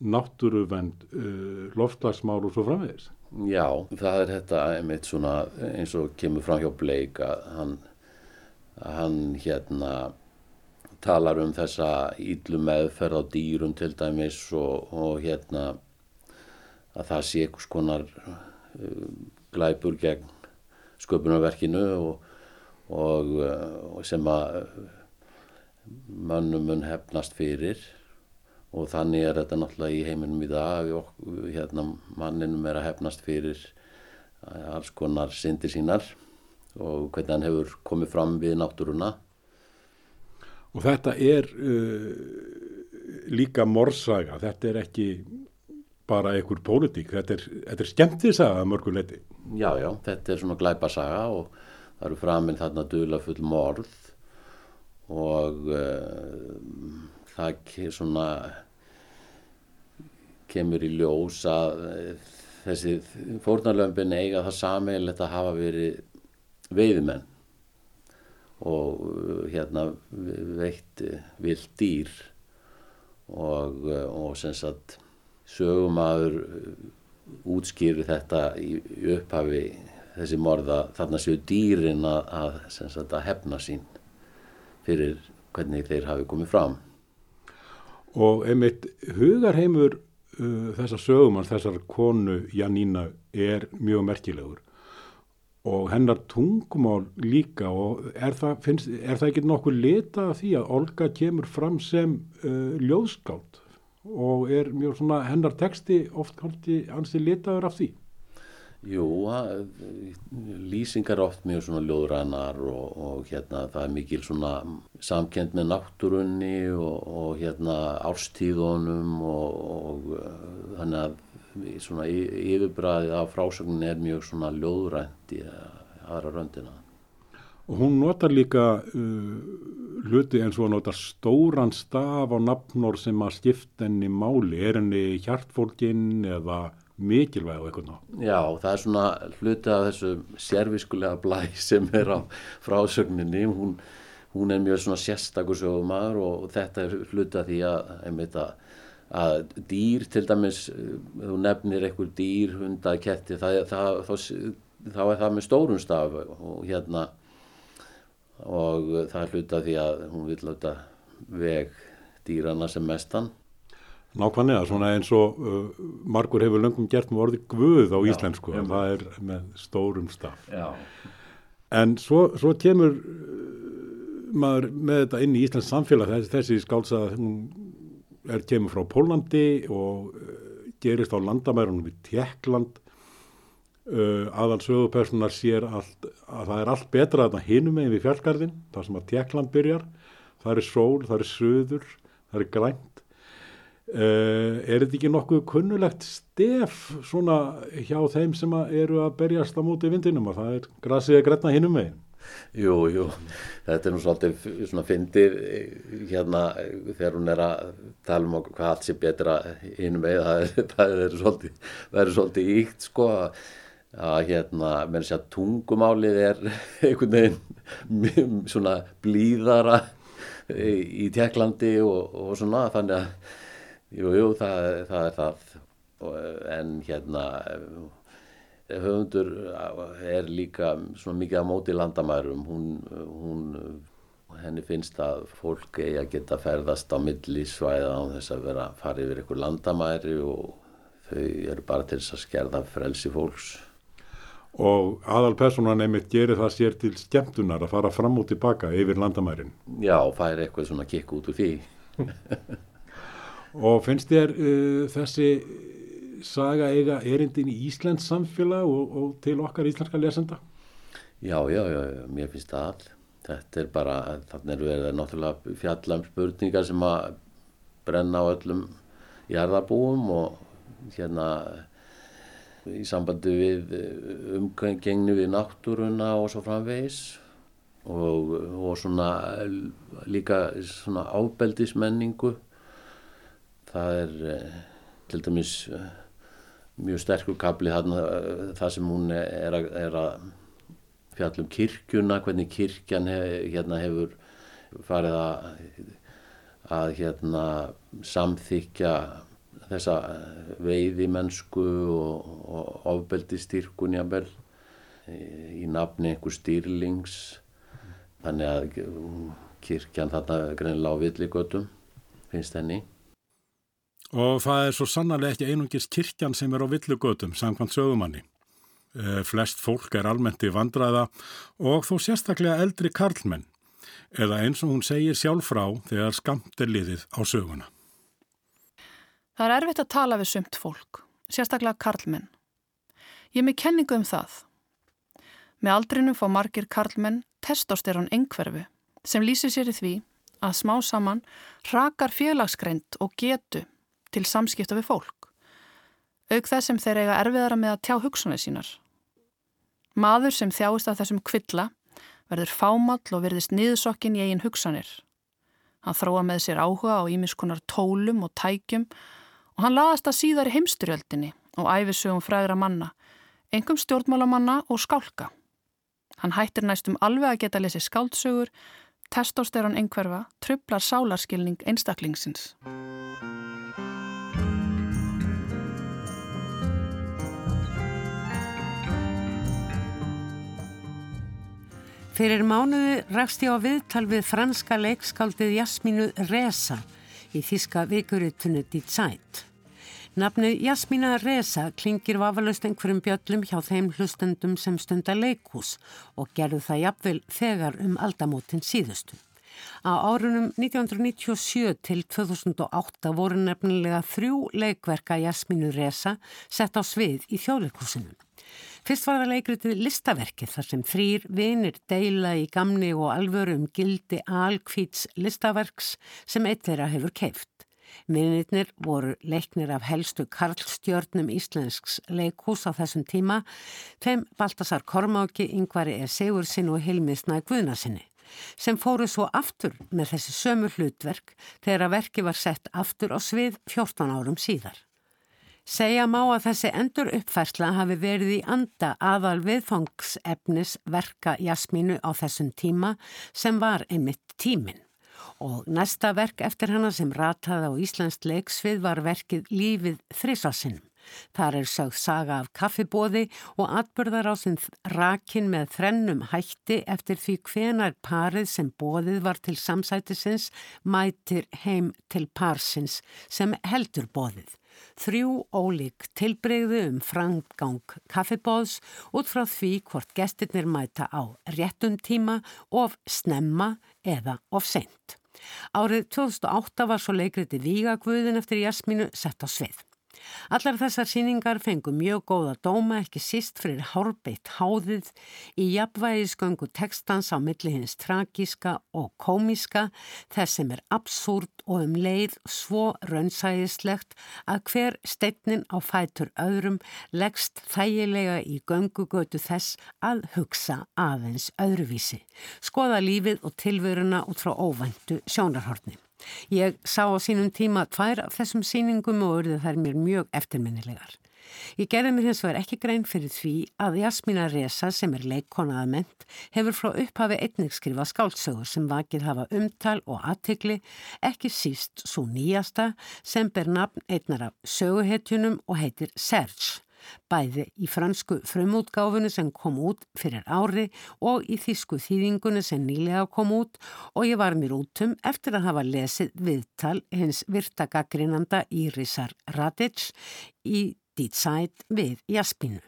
náttúruvend, eh, loftlagsmál og svo framvegis. Já, það er þetta einmitt svona eins og kemur fram hjá Bleik að hann, hann hérna talar um þessa íllu meðferð á dýrum til dæmis og, og hérna að það sé einhvers konar uh, glæpur gegn sköpunarverkinu og, og, uh, og sem að mönnum mun hefnast fyrir og þannig er þetta náttúrulega í heiminum í dag. Hérna manninum er að hefnast fyrir eh, alls konar syndir sínar. Og hvernig hann hefur komið fram við náttúruna. Og þetta er uh, líka morsaga, þetta er ekki bara einhver pólitík, þetta er, þetta er skemmtisaga mörguleiti. Já, já, þetta er svona glæpasaga og það eru framinn þarna dula full morð. Og uh, það svona kemur í ljós að uh, þessi fórnarlömpin eiga það sameiginlegt að hafa verið veiðmenn og uh, hérna veitt vilt dýr og, og sem sagt sögumadur útskýri þetta í upphafi þessi morða þarna séu dýrin að, að, sagt, að hefna sín fyrir hvernig þeir hafi komið fram. Og einmitt hugarheimur uh, þessar sögumanns, þessar konu Jannína er mjög merkilegur og hennar tungumál líka og er það, finnst, er það ekki nokkuð leta af því að Olga kemur fram sem uh, ljóðskátt og er mjög svona hennar texti oft hansi letaður af því? Jú, lýsingar oft mjög svona ljóðrænar og, og hérna það er mikil svona samkend með náttúrunni og, og hérna árstíðunum og, og uh, þannig að svona yfirbræðið af frásögnin er mjög svona ljóðrænt í aðra röndina. Og hún notar líka uh, hluti eins og notar stóran staf á nafnor sem að skipta henni máli. Er henni hjartfólkin eða mikilvæg á eitthvað ná. Já, það er svona hluti af þessu sérviskulega blæ sem er á frásögninni, hún, hún er mjög svona sérstakur sögumar og þetta er hluti af því að, einmitt að, að dýr til dæmis, þú nefnir einhver dýr, hunda, ketti, það, það, þá, þá er það með stórun staf og hérna. Og það er hluti af því að hún vil láta veg dýrana sem mestan Nákvæmlega, svona eins og uh, margur hefur löngum gert með orði guð á íslensku, Já, það er með stórum staf. Já. En svo, svo kemur uh, maður með þetta inn í Íslands samfélag, þessi, þessi skálsað er kemur frá Pólandi og uh, gerist á landamærunum í Tjekkland. Uh, aðal sögupersonar sér allt, að það er allt betra að hinum meginn við fjallgarðin, það sem að Tjekkland byrjar. Það er sól, það er söður, það er grænt Uh, er þetta ekki nokkuð kunnulegt stef svona hjá þeim sem eru að berjast á móti vindinum og það er grasið að græna hinnum megin? Jú, jú, þetta er nú svolítið svona fyndir hérna þegar hún er að tala um hvað allt sé betra hinnum megin, það er, það er svolítið, er svolítið íkt sko að hérna, menn sé að tungumálið er einhvern veginn svona blíðara í Tjekklandi og, og svona þannig að Jú, jú, það, það er það. En hérna höfundur er líka svona mikið á móti landamærum. Hún, hún, henni finnst að fólk eigi að geta ferðast á millisvæða á þess að vera fara yfir einhver landamæri og þau eru bara til þess að skerða frelsi fólks. Og aðal personan einmitt gerir það sér til skemmtunar að fara fram og tilbaka yfir landamærin. Já, fær eitthvað svona kikk út úr því Og finnst þér uh, þessi saga eiga erindin í Íslands samfélag og, og til okkar íslenska lesenda? Já, já, já, mér finnst það all. Þetta er bara, þannig er verið náttúrulega fjallam spurningar sem að brenna á öllum jarðarbúum og hérna í sambandi við umgengni við náttúruna og svo framvegis og, og svona líka svona ábeldismenningu það er eh, til dæmis eh, mjög sterkur kabli þarna eh, það sem hún er að, að fjallum kirkjuna, hvernig kirkjan hef, hérna hefur farið að, að hérna, samþykja þessa veiði mennsku og, og ofbeldi styrkun jábel í nafni einhver stýrlings. Þannig að kirkjan þarna greinlega á villigötum finnst henni Og það er svo sannarlega ekki einungis kirkjan sem er á villugötum, samkvæmt sögumanni. E, flest fólk er almennt í vandraða og þó sérstaklega eldri karlmenn, eða eins og hún segir sjálf frá þegar skamt er liðið á söguna. Það er erfitt að tala við sumt fólk, sérstaklega karlmenn. Ég er með kenningu um það. Með aldrinum fá margir karlmenn testósterón engverfi sem lýsir sér í því að smá saman rakar félagsgreind og getu til samskipta við fólk. Auk þess sem þeir eiga erfiðara með að tjá hugsunni sínar. Maður sem þjáist af þessum kvilla verður fámall og verðist niðursokkin í eigin hugsanir. Hann þróa með sér áhuga á ímiskunar tólum og tækjum og hann laðast að síðar í heimsturjöldinni og æfisögum frægra manna, engum stjórnmálamanna og skálka. Hann hættir næstum alveg að geta lesið skáldsögur, testosteron einhverfa, trublar sálarskilning einstaklingsins. Fyrir mánuði rakst ég á viðtal við franska leikskáldið Jasmínu Reza í þíska vikuritunu Die Zeit. Nafnið Jasmína Reza klingir vafalust einhverjum bjöllum hjá þeim hlustendum sem stunda leikús og gerðu það jafnvel þegar um aldamótin síðustu. Á árunum 1997 til 2008 voru nefnilega þrjú leikverka Jasmínu Reza sett á svið í þjóðleikúsinu. Fyrst var það leikritið listaverkið þar sem þrýr vinir deila í gamni og alvöru um gildi alkvíts listaverks sem eitt þeirra hefur keift. Vinirnir voru leiknir af helstu Karlstjörnum íslensks leikhús á þessum tíma, þeim Baltasar Kormáki, Yngvari E. Sigursin og Hilmiðsna Guðnarsinni sem fóru svo aftur með þessi sömu hlutverk þegar að verki var sett aftur á svið 14 árum síðar. Segja má að þessi endur uppfærsla hafi verið í anda aðal viðfangsefnis verka Jasmínu á þessum tíma sem var einmitt tíminn. Og næsta verk eftir hana sem rataði á Íslands leiksvið var verkið Lífið þrísasinnum. Þar er sögð saga af kaffibóði og atbyrðar á sinn rakin með þrennum hætti eftir því hvenar parið sem bóðið var til samsætisins mætir heim til parsins sem heldur bóðið þrjú ólík tilbreyðu um framgang kaffibóðs út frá því hvort gestirnir mæta á réttum tíma of snemma eða of seint. Árið 2008 var svo leikriti Vígagvöðin eftir Jasmínu sett á svið. Allar þessar síningar fengu mjög góða dóma ekki síst fyrir hárbeitt háðið í jafnvægisgöngu tekstans á milli hins tragíska og komiska þess sem er absúrt og um leið svo raunsægislegt að hver steitnin á fætur öðrum leggst þægilega í göngugötu þess að hugsa aðeins öðruvísi, skoða lífið og tilveruna út frá óvæntu sjónarhortni. Ég sá á sínum tíma tvær af þessum síningum og auðvitað þær mér mjög eftirminnilegar. Ég gerði mér hins vegar ekki grein fyrir því að Jasmína Reza sem er leikkonaða ment hefur frá upphafi einnig skrifað skáltsögur sem vakið hafa umtal og aðtikli ekki síst svo nýjasta sem ber nafn einnar af söguhetjunum og heitir Serge bæði í fransku frumútgáfunu sem kom út fyrir ári og í þísku þýðingunni sem nýlega kom út og ég var mér útum eftir að hafa lesið viðtal hins virtagagrínanda Írisar Radic í Dýtsæt við Jaspínu.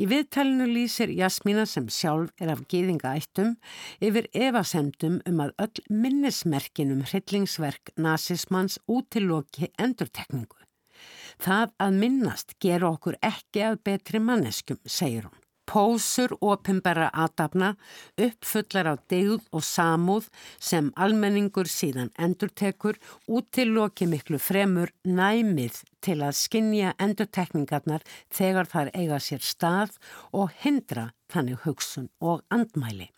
Í viðtælinu lýsir Jasmína sem sjálf er af geðingaættum yfir evasemdum um að öll minnismerkinum hryllingsverk nazismans útiloki endurtekningu. Það að minnast gera okkur ekki að betri manneskum, segir hún. Pósur opimbera aðdafna uppfullar á degð og samúð sem almenningur síðan endurtekur út til loki miklu fremur næmið til að skinja endurtekningarnar þegar þar eiga sér stað og hindra þannig hugsun og andmæli.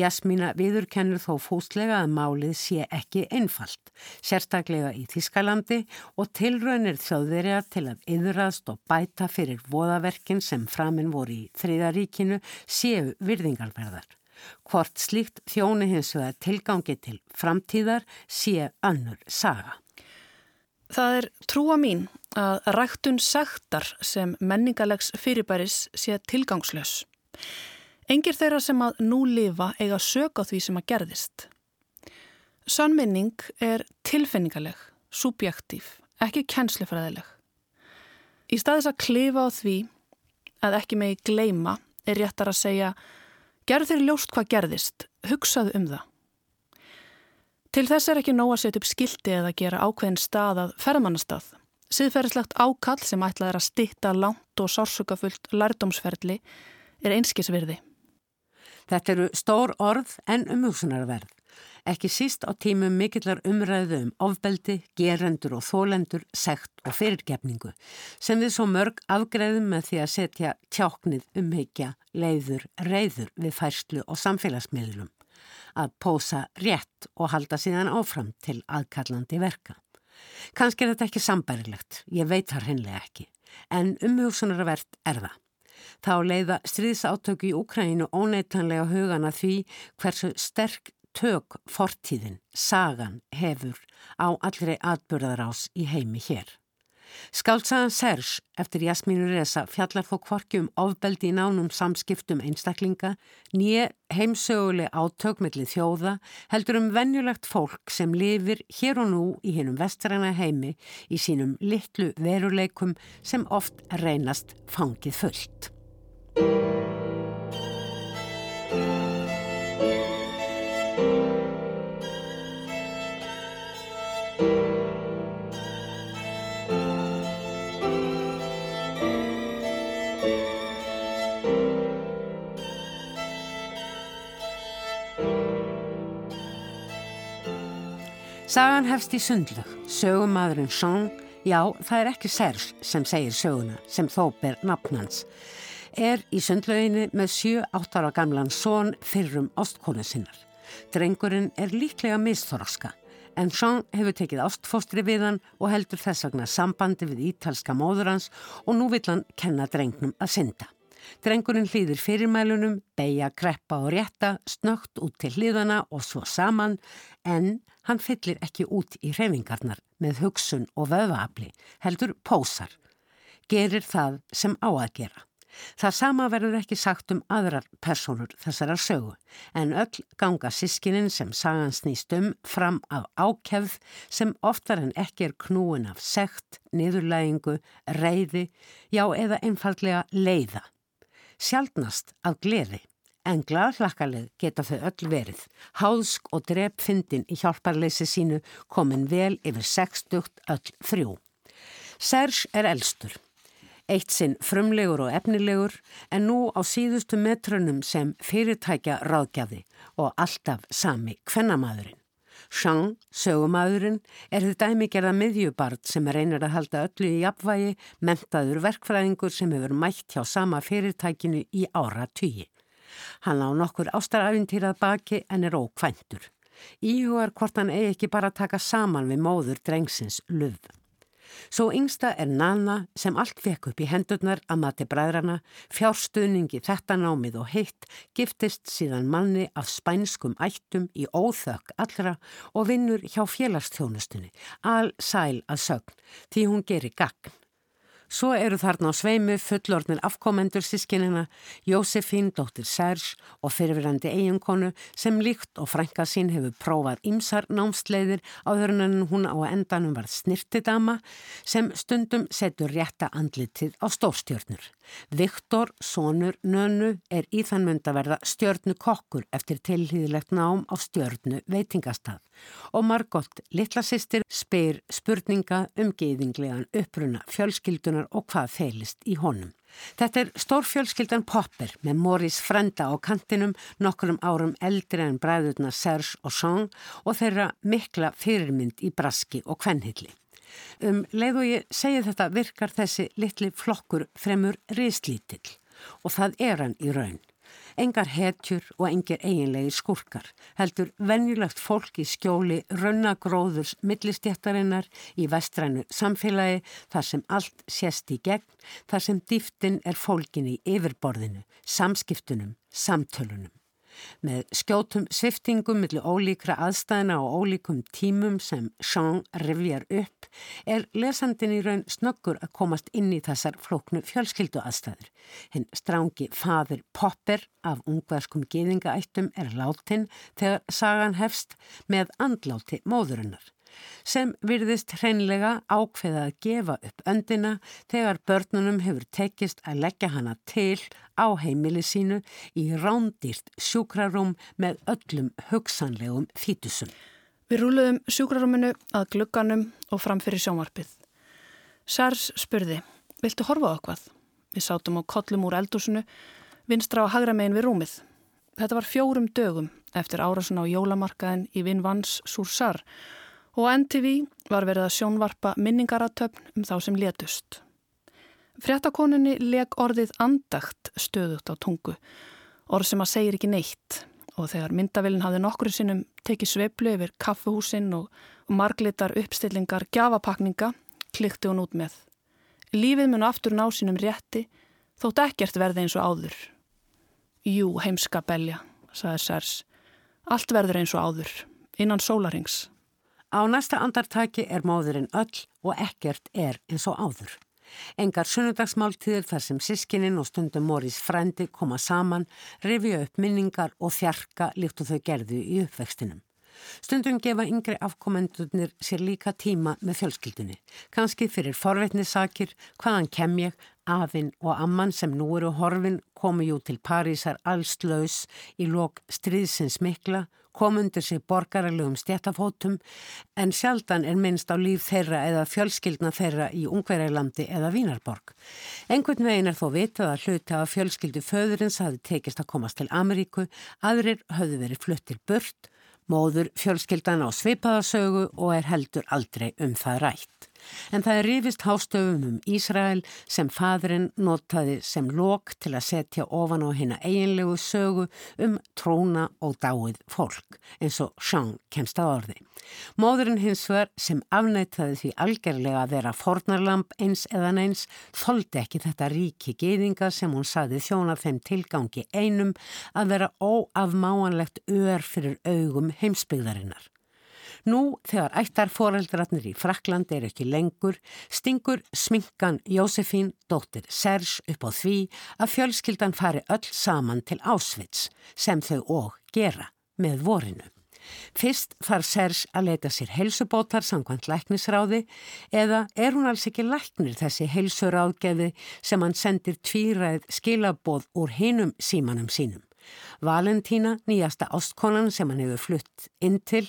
Jasmína viðurkennur þó fóstlega að málið sé ekki einfalt, sérstaklega í Þískalandi og tilraunir þjóðverja til að yðrast og bæta fyrir voðaverkin sem framinn voru í þriðaríkinu séu virðingarverðar. Hvort slíkt þjóni hins vegar tilgangi til framtíðar sé annur saga. Það er trúa mín að ræktun sagtar sem menningalegs fyrirbæris sé tilgangslös. Engir þeirra sem að nú lifa eiga sök á því sem að gerðist. Sannminning er tilfinningaleg, subjektív, ekki kennslefræðileg. Í staðis að klifa á því að ekki megi gleima er réttar að segja gerð þeir ljóst hvað gerðist, hugsaðu um það. Til þess er ekki nóg að setja upp skildi eða gera ákveðin stað að ferðmannastað. Siðferðislegt ákall sem ætlað er að stitta langt og sársökafullt lærdómsferðli er einskisvirði. Þetta eru stór orð en umhugsunarverð. Ekki síst á tímum mikillar umræðu um ofbeldi, gerendur og þólendur, sekt og fyrirgefningu sem við svo mörg afgreðum með því að setja tjáknið umhyggja, leiður, reyður við færslu og samfélagsmiðlum. Að pósa rétt og halda síðan áfram til aðkallandi verka. Kanski er þetta ekki sambærilegt, ég veit þar hennilega ekki, en umhugsunarvert er það. Þá leiða stríðsáttöku í Úkrænu óneitanlega hugana því hversu sterk tök fortíðin, sagan, hefur á allri atbyrðarás í heimi hér. Skáltsagan Serge eftir Jasmínu Reza fjallar þó kvorki um ofbeldi í nánum samskiptum einstaklinga, nýje heimsöguleg átökmilli þjóða heldur um venjulegt fólk sem lifir hér og nú í hinnum vestræna heimi í sínum litlu veruleikum sem oft reynast fangið fullt. Sagan hefst í sundlög, sögumadurinn Jean, já það er ekki Serge sem segir söguna sem þó ber nafnans, er í sundlöginni með 7-8 ára gamlan són fyrrum ástkonu sinnar. Drengurinn er líklega misþorska en Jean hefur tekið ástfóstri við hann og heldur þess vegna sambandi við ítalska móður hans og nú vill hann kenna drengnum að synda. Drengurinn hlýðir fyrirmælunum, beigja, kreppa og rétta, snögt út til hlýðana og svo saman en hann fyllir ekki út í hreyfingarnar með hugsun og vöðvaafli, heldur pósar. Gerir það sem á að gera. Það sama verður ekki sagt um aðrar personur þessara sögu en öll ganga sískinin sem sagan snýst um fram af ákjæfð sem oftar en ekki er knúin af sekt, niðurlægingu, reyði, já eða einfallega leiða. Sjaldnast af gleði. En gladhlakkalið geta þau öll verið. Háðsk og drepfindin í hjálparleysi sínu komin vel yfir 60 öll þrjú. Serge er elstur. Eitt sinn frumlegur og efnilegur en nú á síðustu metrunum sem fyrirtækja ráðgjafi og alltaf sami kvennamaðurinn. Jean, sögumadurinn, er þið dæmigerða miðjubart sem reynir að halda öllu í jafnvægi, mentaður verkfræðingur sem hefur mætt hjá sama fyrirtækinu í ára tugi. Hann á nokkur ástarafintýrað baki en er ókvæntur. Íhugar hvort hann eigi ekki bara taka saman við móður drengsins luð. Svo yngsta er Nana sem allt fekk upp í hendurnar að mati bræðrana, fjárstuðningi þetta námið og heitt, giftist síðan manni af spænskum ættum í óþökk allra og vinnur hjá félagsþjónustunni, al sæl að sögn, því hún gerir gagn. Svo eru þarna á sveimu fullornir afkomendur sískinina, Jósefín, dóttir Serge og fyrirverandi eiginkonu sem líkt og frænka sín hefur prófað ymsar námsleiðir áður en hún á endanum var snirtidama sem stundum setur rétta andlitið á stórstjörnur. Viktor, sonur, nönu er í þann mynd að verða stjörnu kokkur eftir tilhýðilegt nám á stjörnu veitingastað og Margot, litla sýstir, spyr spurninga um geiðinglegan uppruna fjölskyldunar og hvað feilist í honum. Þetta er stórfjölskyldan Popper með Morris frenda á kantinum nokkurum árum eldri en bræðurna Serge og Jean og þeirra mikla fyrirmynd í braski og kvenhilli. Um leið og ég segi þetta virkar þessi litli flokkur fremur rislítill og það er hann í raun. Engar hetjur og engir eiginlegir skurkar heldur venjulegt fólk í skjóli raunagróðurs millistjættarinnar í vestrænu samfélagi þar sem allt sést í gegn, þar sem dýftin er fólkin í yfirborðinu, samskiptunum, samtölunum. Með skjótum sviftingum millir ólíkra aðstæðina og ólíkum tímum sem Jean revjar upp er lesandin í raun snöggur að komast inn í þessar flóknu fjölskyldu aðstæður. Hinn strángi faður Popper af ungverskum geðingaættum er látin þegar sagan hefst með andláti móðurinnar sem virðist hreinlega ákveða að gefa upp öndina þegar börnunum hefur tekist að leggja hana til á heimili sínu í rándýrt sjúkrarúm með öllum hugsanlegum fítusum. Við rúluðum sjúkrarúminu að glugganum og framfyrir sjónvarpið. Sars spurði, viltu horfa okkvað? Við sátum á kollum úr eldúsinu, vinstra á hagra megin við rúmið. Þetta var fjórum dögum eftir árasun á jólamarkaðin í Vinvans Súrsar og NTV var verið að sjónvarpa minningaratöfn um þá sem letust. Fréttakoninni leg orðið andagt stöðut á tungu, orð sem að segir ekki neitt og þegar myndavillin hafði nokkru sinnum tekið sveiplu yfir kaffuhúsinn og marglitar uppstillingar gjafapakninga, klikti hún út með. Lífið mun aftur ná sínum rétti, þótt ekkert verði eins og áður. Jú, heimska belja, saði Sers. Allt verður eins og áður, innan sólarings. Á næsta andartaki er móðurinn öll og ekkert er eins og áður. Engar sunnudagsmáltíðir þar sem sískininn og stundum Morís frendi koma saman, rifja upp minningar og þjarka líkt og þau gerðu í uppvextinum. Stundum gefa yngri afkomendunir sér líka tíma með fjölskyldunni. Kanski fyrir forveitnisakir, hvaðan kem ég, afinn og amman sem nú eru horfin komu jú til Parísar allslaus í lok stríðsins mikla, komundur sér borgarlegum stjættafótum en sjaldan er minnst á líf þeirra eða fjölskyldna þeirra í Ungverðarlandi eða Vínarborg. Engun vegin er þó vitað að hluti að fjölskyldu föðurins hafi tekist að komast til Ameríku, aðrir höfðu verið fluttir burt Móður fjölskyldan á svipaðasögu og er heldur aldrei um það rætt. En það er rifist hástöfum um Ísrael sem fadrin notaði sem lok til að setja ofan á hérna eiginlegu sögu um tróna og dáið fólk, eins og Sján kemst að orði. Móðurinn hins var sem afnættaði því algerlega að vera fornarlamp eins eðan eins, þóldi ekki þetta ríki geðinga sem hún saði þjóna þeim tilgangi einum að vera óafmáanlegt ör fyrir augum heimsbyggðarinnar. Nú þegar ættar foreldrarnir í Frakland er ekki lengur, stingur sminkan Jósefín, dóttir Serge, upp á því að fjölskyldan fari öll saman til Ásvits sem þau og gera með vorinu. Fyrst þarf Serge að leita sér helsubótar samkvæmt læknisráði eða er hún alls ekki læknir þessi helsuráðgeði sem hann sendir tvíræð skilabóð úr hinum símanum sínum. Valentína, nýjasta ástkonan sem hann hefur flutt inn til,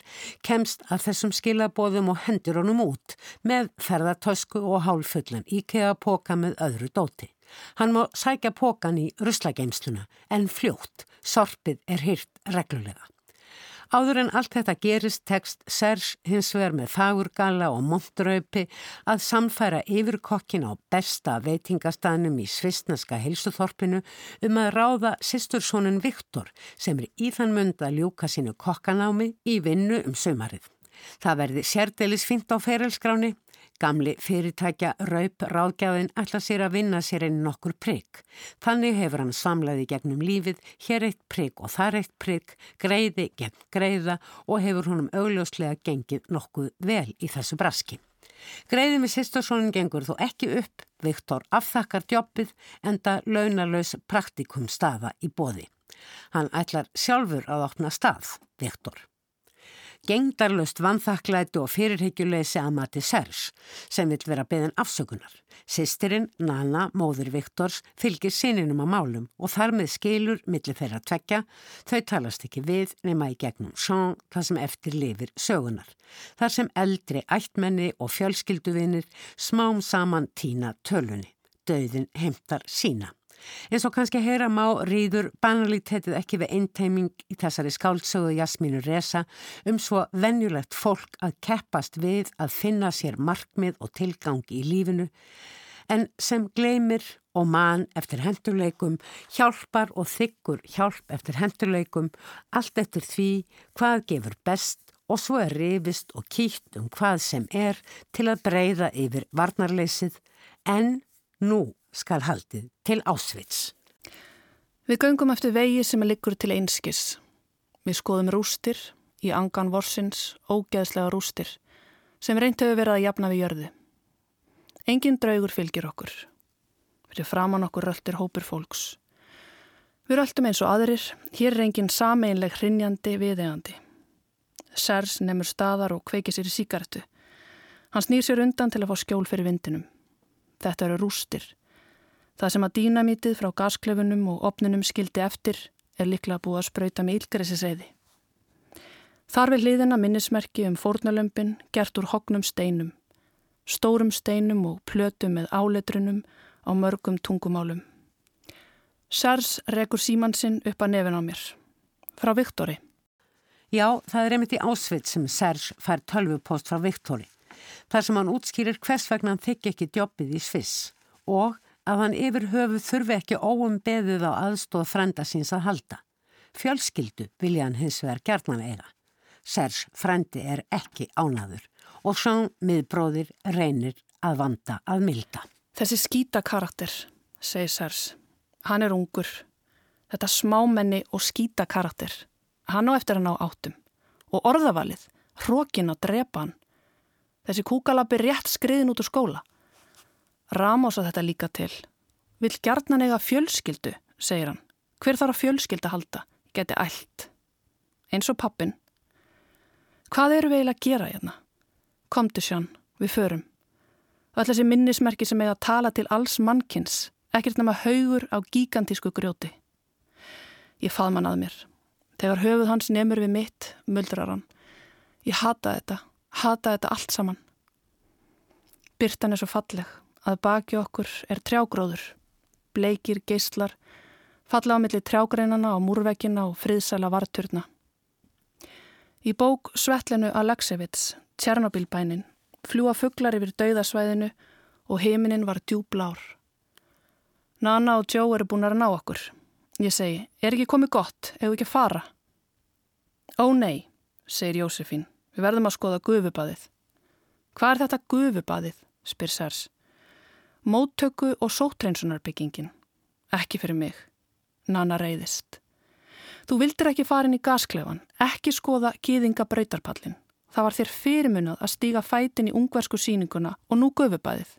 kemst að þessum skilabóðum og hendur honum út með ferðartösku og hálfullan íkega póka með öðru dóti. Hann má sækja pókan í ruslageimsluna en fljótt, sorpið er hyrt reglulega. Áður en allt þetta gerist tekst Serge hins vegar með fagurgala og montraupi að samfæra yfirkokkin á besta veitingastannum í svistnaska heilsuþorpinu um að ráða sýstursónun Viktor sem er í þann mund að ljúka sínu kokkanámi í vinnu um sömarið. Það verði sérdelis fint á ferilskráni Gamli fyrirtækja raup ráðgjafin ætla sér að vinna sér einn nokkur prigg. Þannig hefur hann samlaði gegnum lífið, hér eitt prigg og þar eitt prigg, greiði gegn greiða og hefur honum augljóslega gengið nokkuð vel í þessu braski. Greiði með sýstursónin gengur þó ekki upp, Viktor afþakkar djópið enda launalös praktikum staða í bóði. Hann ætlar sjálfur að opna stað, Viktor gengdarlust vanþakklæti og fyrirhyggjuleysi að mati Serge sem vil vera beðin afsökunar. Sistirinn, Nana, móður Viktors, fylgir sininum á málum og þar með skilur millir þeirra tvekja, þau talast ekki við nema í gegnum sjón það sem eftir lifir sögunar. Þar sem eldri ættmenni og fjölskylduvinir smám saman tína tölunni. Dauðin heimtar sína. En svo kannski að heyra má rýður banalítetið ekki við einteiming í þessari skáldsögu Jasmínu Resa um svo venjulegt fólk að keppast við að finna sér markmið og tilgang í lífinu en sem gleymir og mann eftir hendurleikum, hjálpar og þykkur hjálp eftir hendurleikum, allt eftir því hvað gefur best og svo er rifist og kýtt um hvað sem er til að breyða yfir varnarleysið. En nú skal haldið til ásvits. Við göngum eftir vegi sem er liggur til einskis. Við skoðum rústir, í angan vorsins, ógeðslega rústir, sem reynt hefur verið að jafna við jörðu. Engin draugur fylgir okkur. Fyrir framann okkur röltir hópur fólks. Við röltum eins og aðrir, hér er engin sameinleg hrinjandi viðegandi. Sers nefnur staðar og kveikir sér í síkartu. Hann snýr sér undan til að fá skjól fyrir vindinum. Þetta eru rústir. Það sem að dýnamítið frá gasklefunum og opnunum skildi eftir er líklega búið að spröyta með ílgresiseiði. Þar við hliðina minnismerki um fórnalömpin gert úr hognum steinum, stórum steinum og plötum með áletrunum á mörgum tungumálum. Sers rekur símansinn upp að nefin á mér. Frá Viktori. Já, það er einmitt í ásveit sem Serge fær tölvupost frá Viktori. Þar sem hann útskýrir hvers vegna hann þykki ekki djobbið í Sviss og að hann yfir höfu þurfi ekki óum beðið á aðstóð frenda síns að halda. Fjölskyldu vilja hann hins vegar gerðman eiga. Serge frendi er ekki ánaður og svo miðbróðir reynir að vanda að milda. Þessi skýta karakter, segir Serge. Hann er ungur. Þetta smámenni og skýta karakter. Hann á eftir hann á áttum. Og orðavalið, hrókin að drepa hann. Þessi kúkalabbi rétt skriðin út úr skóla. Ramos að þetta líka til. Vill gjarnan eiga fjölskyldu, segir hann. Hver þarf að fjölskylda halda? Geti allt. Eins og pappin. Hvað eru við eiginlega að gera hérna? Komdu sján, við förum. Öll þessi minnismerki sem eiga að tala til alls mannkins, ekkert nema haugur á gigantísku grjóti. Ég fað mann að mér. Þegar höfuð hans nefnur við mitt, muldrar hann. Ég hata þetta, hata þetta allt saman. Byrtan er svo falleg að baki okkur er trjágróður, bleikir, geyslar, falla á milli trjágreinana á múrvekkina og friðsæla varturna. Í bók Svetlinu Aleksevits, Tjernobilbænin, fljúa fugglar yfir dauðasvæðinu og heiminin var djúblár. Nana og Joe eru búin að ná okkur. Ég segi, er ekki komið gott, ef ekki fara? Ó nei, segir Jósefín, við verðum að skoða gufubaðið. Hvað er þetta gufubaðið, spyr Sers. Móttöku og sótreinsunarbyggingin. Ekki fyrir mig. Nana reyðist. Þú vildir ekki fara inn í gasklefan, ekki skoða gýðinga brautarpallin. Það var þér fyrirmunað að stíga fætin í ungversku síninguna og nú gufubæðið.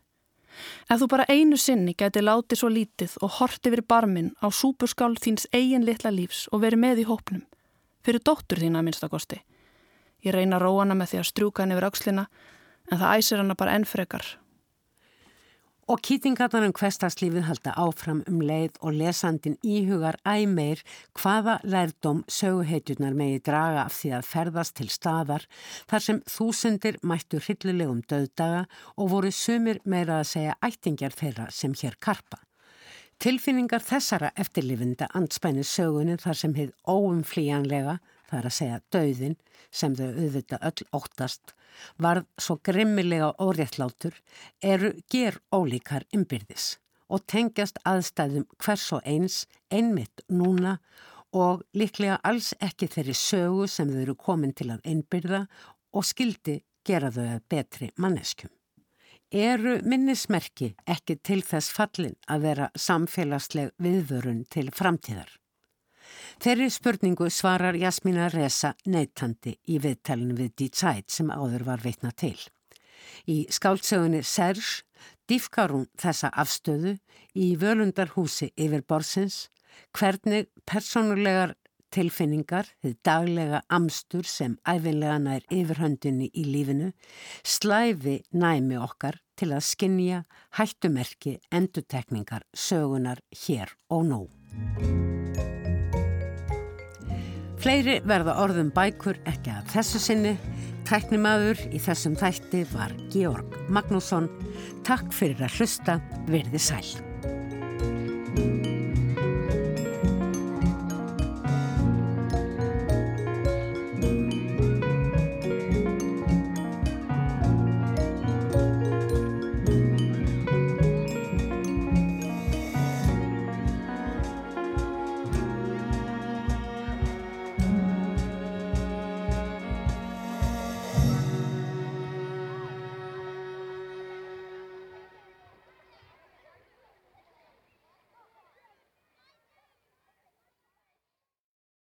Ef þú bara einu sinni geti látið svo lítið og horti verið barminn á súpurskál þíns eigin litla lífs og verið með í hópnum, fyrir dóttur þína að minnstakosti. Ég reyna að róa hana með því að strjúka henni yfir aukslina en það æsir hana bara enn frekar Og kýtingarnar um hverstagslífið halda áfram um leið og lesandin íhugar æmeir hvaða lærdom söguheitjurnar megi draga af því að ferðast til staðar þar sem þúsundir mættu hryllilegum döðdaga og voru sumir meira að segja ættingjar þeirra sem hér karpa. Tilfinningar þessara eftirlifinda anspænir sögunin þar sem hefð óumflíjanlega, það er að segja döðin, sem þau auðvita öll óttast, varð svo grimmilega óréttlátur, eru ger ólíkar ymbirðis og tengjast aðstæðum hvers og eins, einmitt núna og líklega alls ekki þeirri sögu sem þau eru komin til að einbyrða og skildi gera þau að betri manneskjum. Eru minnismerki ekki til þess fallin að vera samfélagsleg viðvörun til framtíðar? Þeirri spurningu svarar Jasmína Reza neytandi í viðtælinu við D-Tide sem áður var veitna til. Í skáltsögunni Serge diffkar hún þessa afstöðu í völundarhúsi yfir borsins hvernig personulegar tilfinningar, þið daglega amstur sem æfinlega nær yfirhöndinni í lífinu, slæfi næmi okkar til að skinja hættumerki endutekningar sögunar hér og nú. Fleiri verða orðum bækur ekki að þessu sinni. Tæknimaður í þessum þætti var Georg Magnússon. Takk fyrir að hlusta, verði sæl.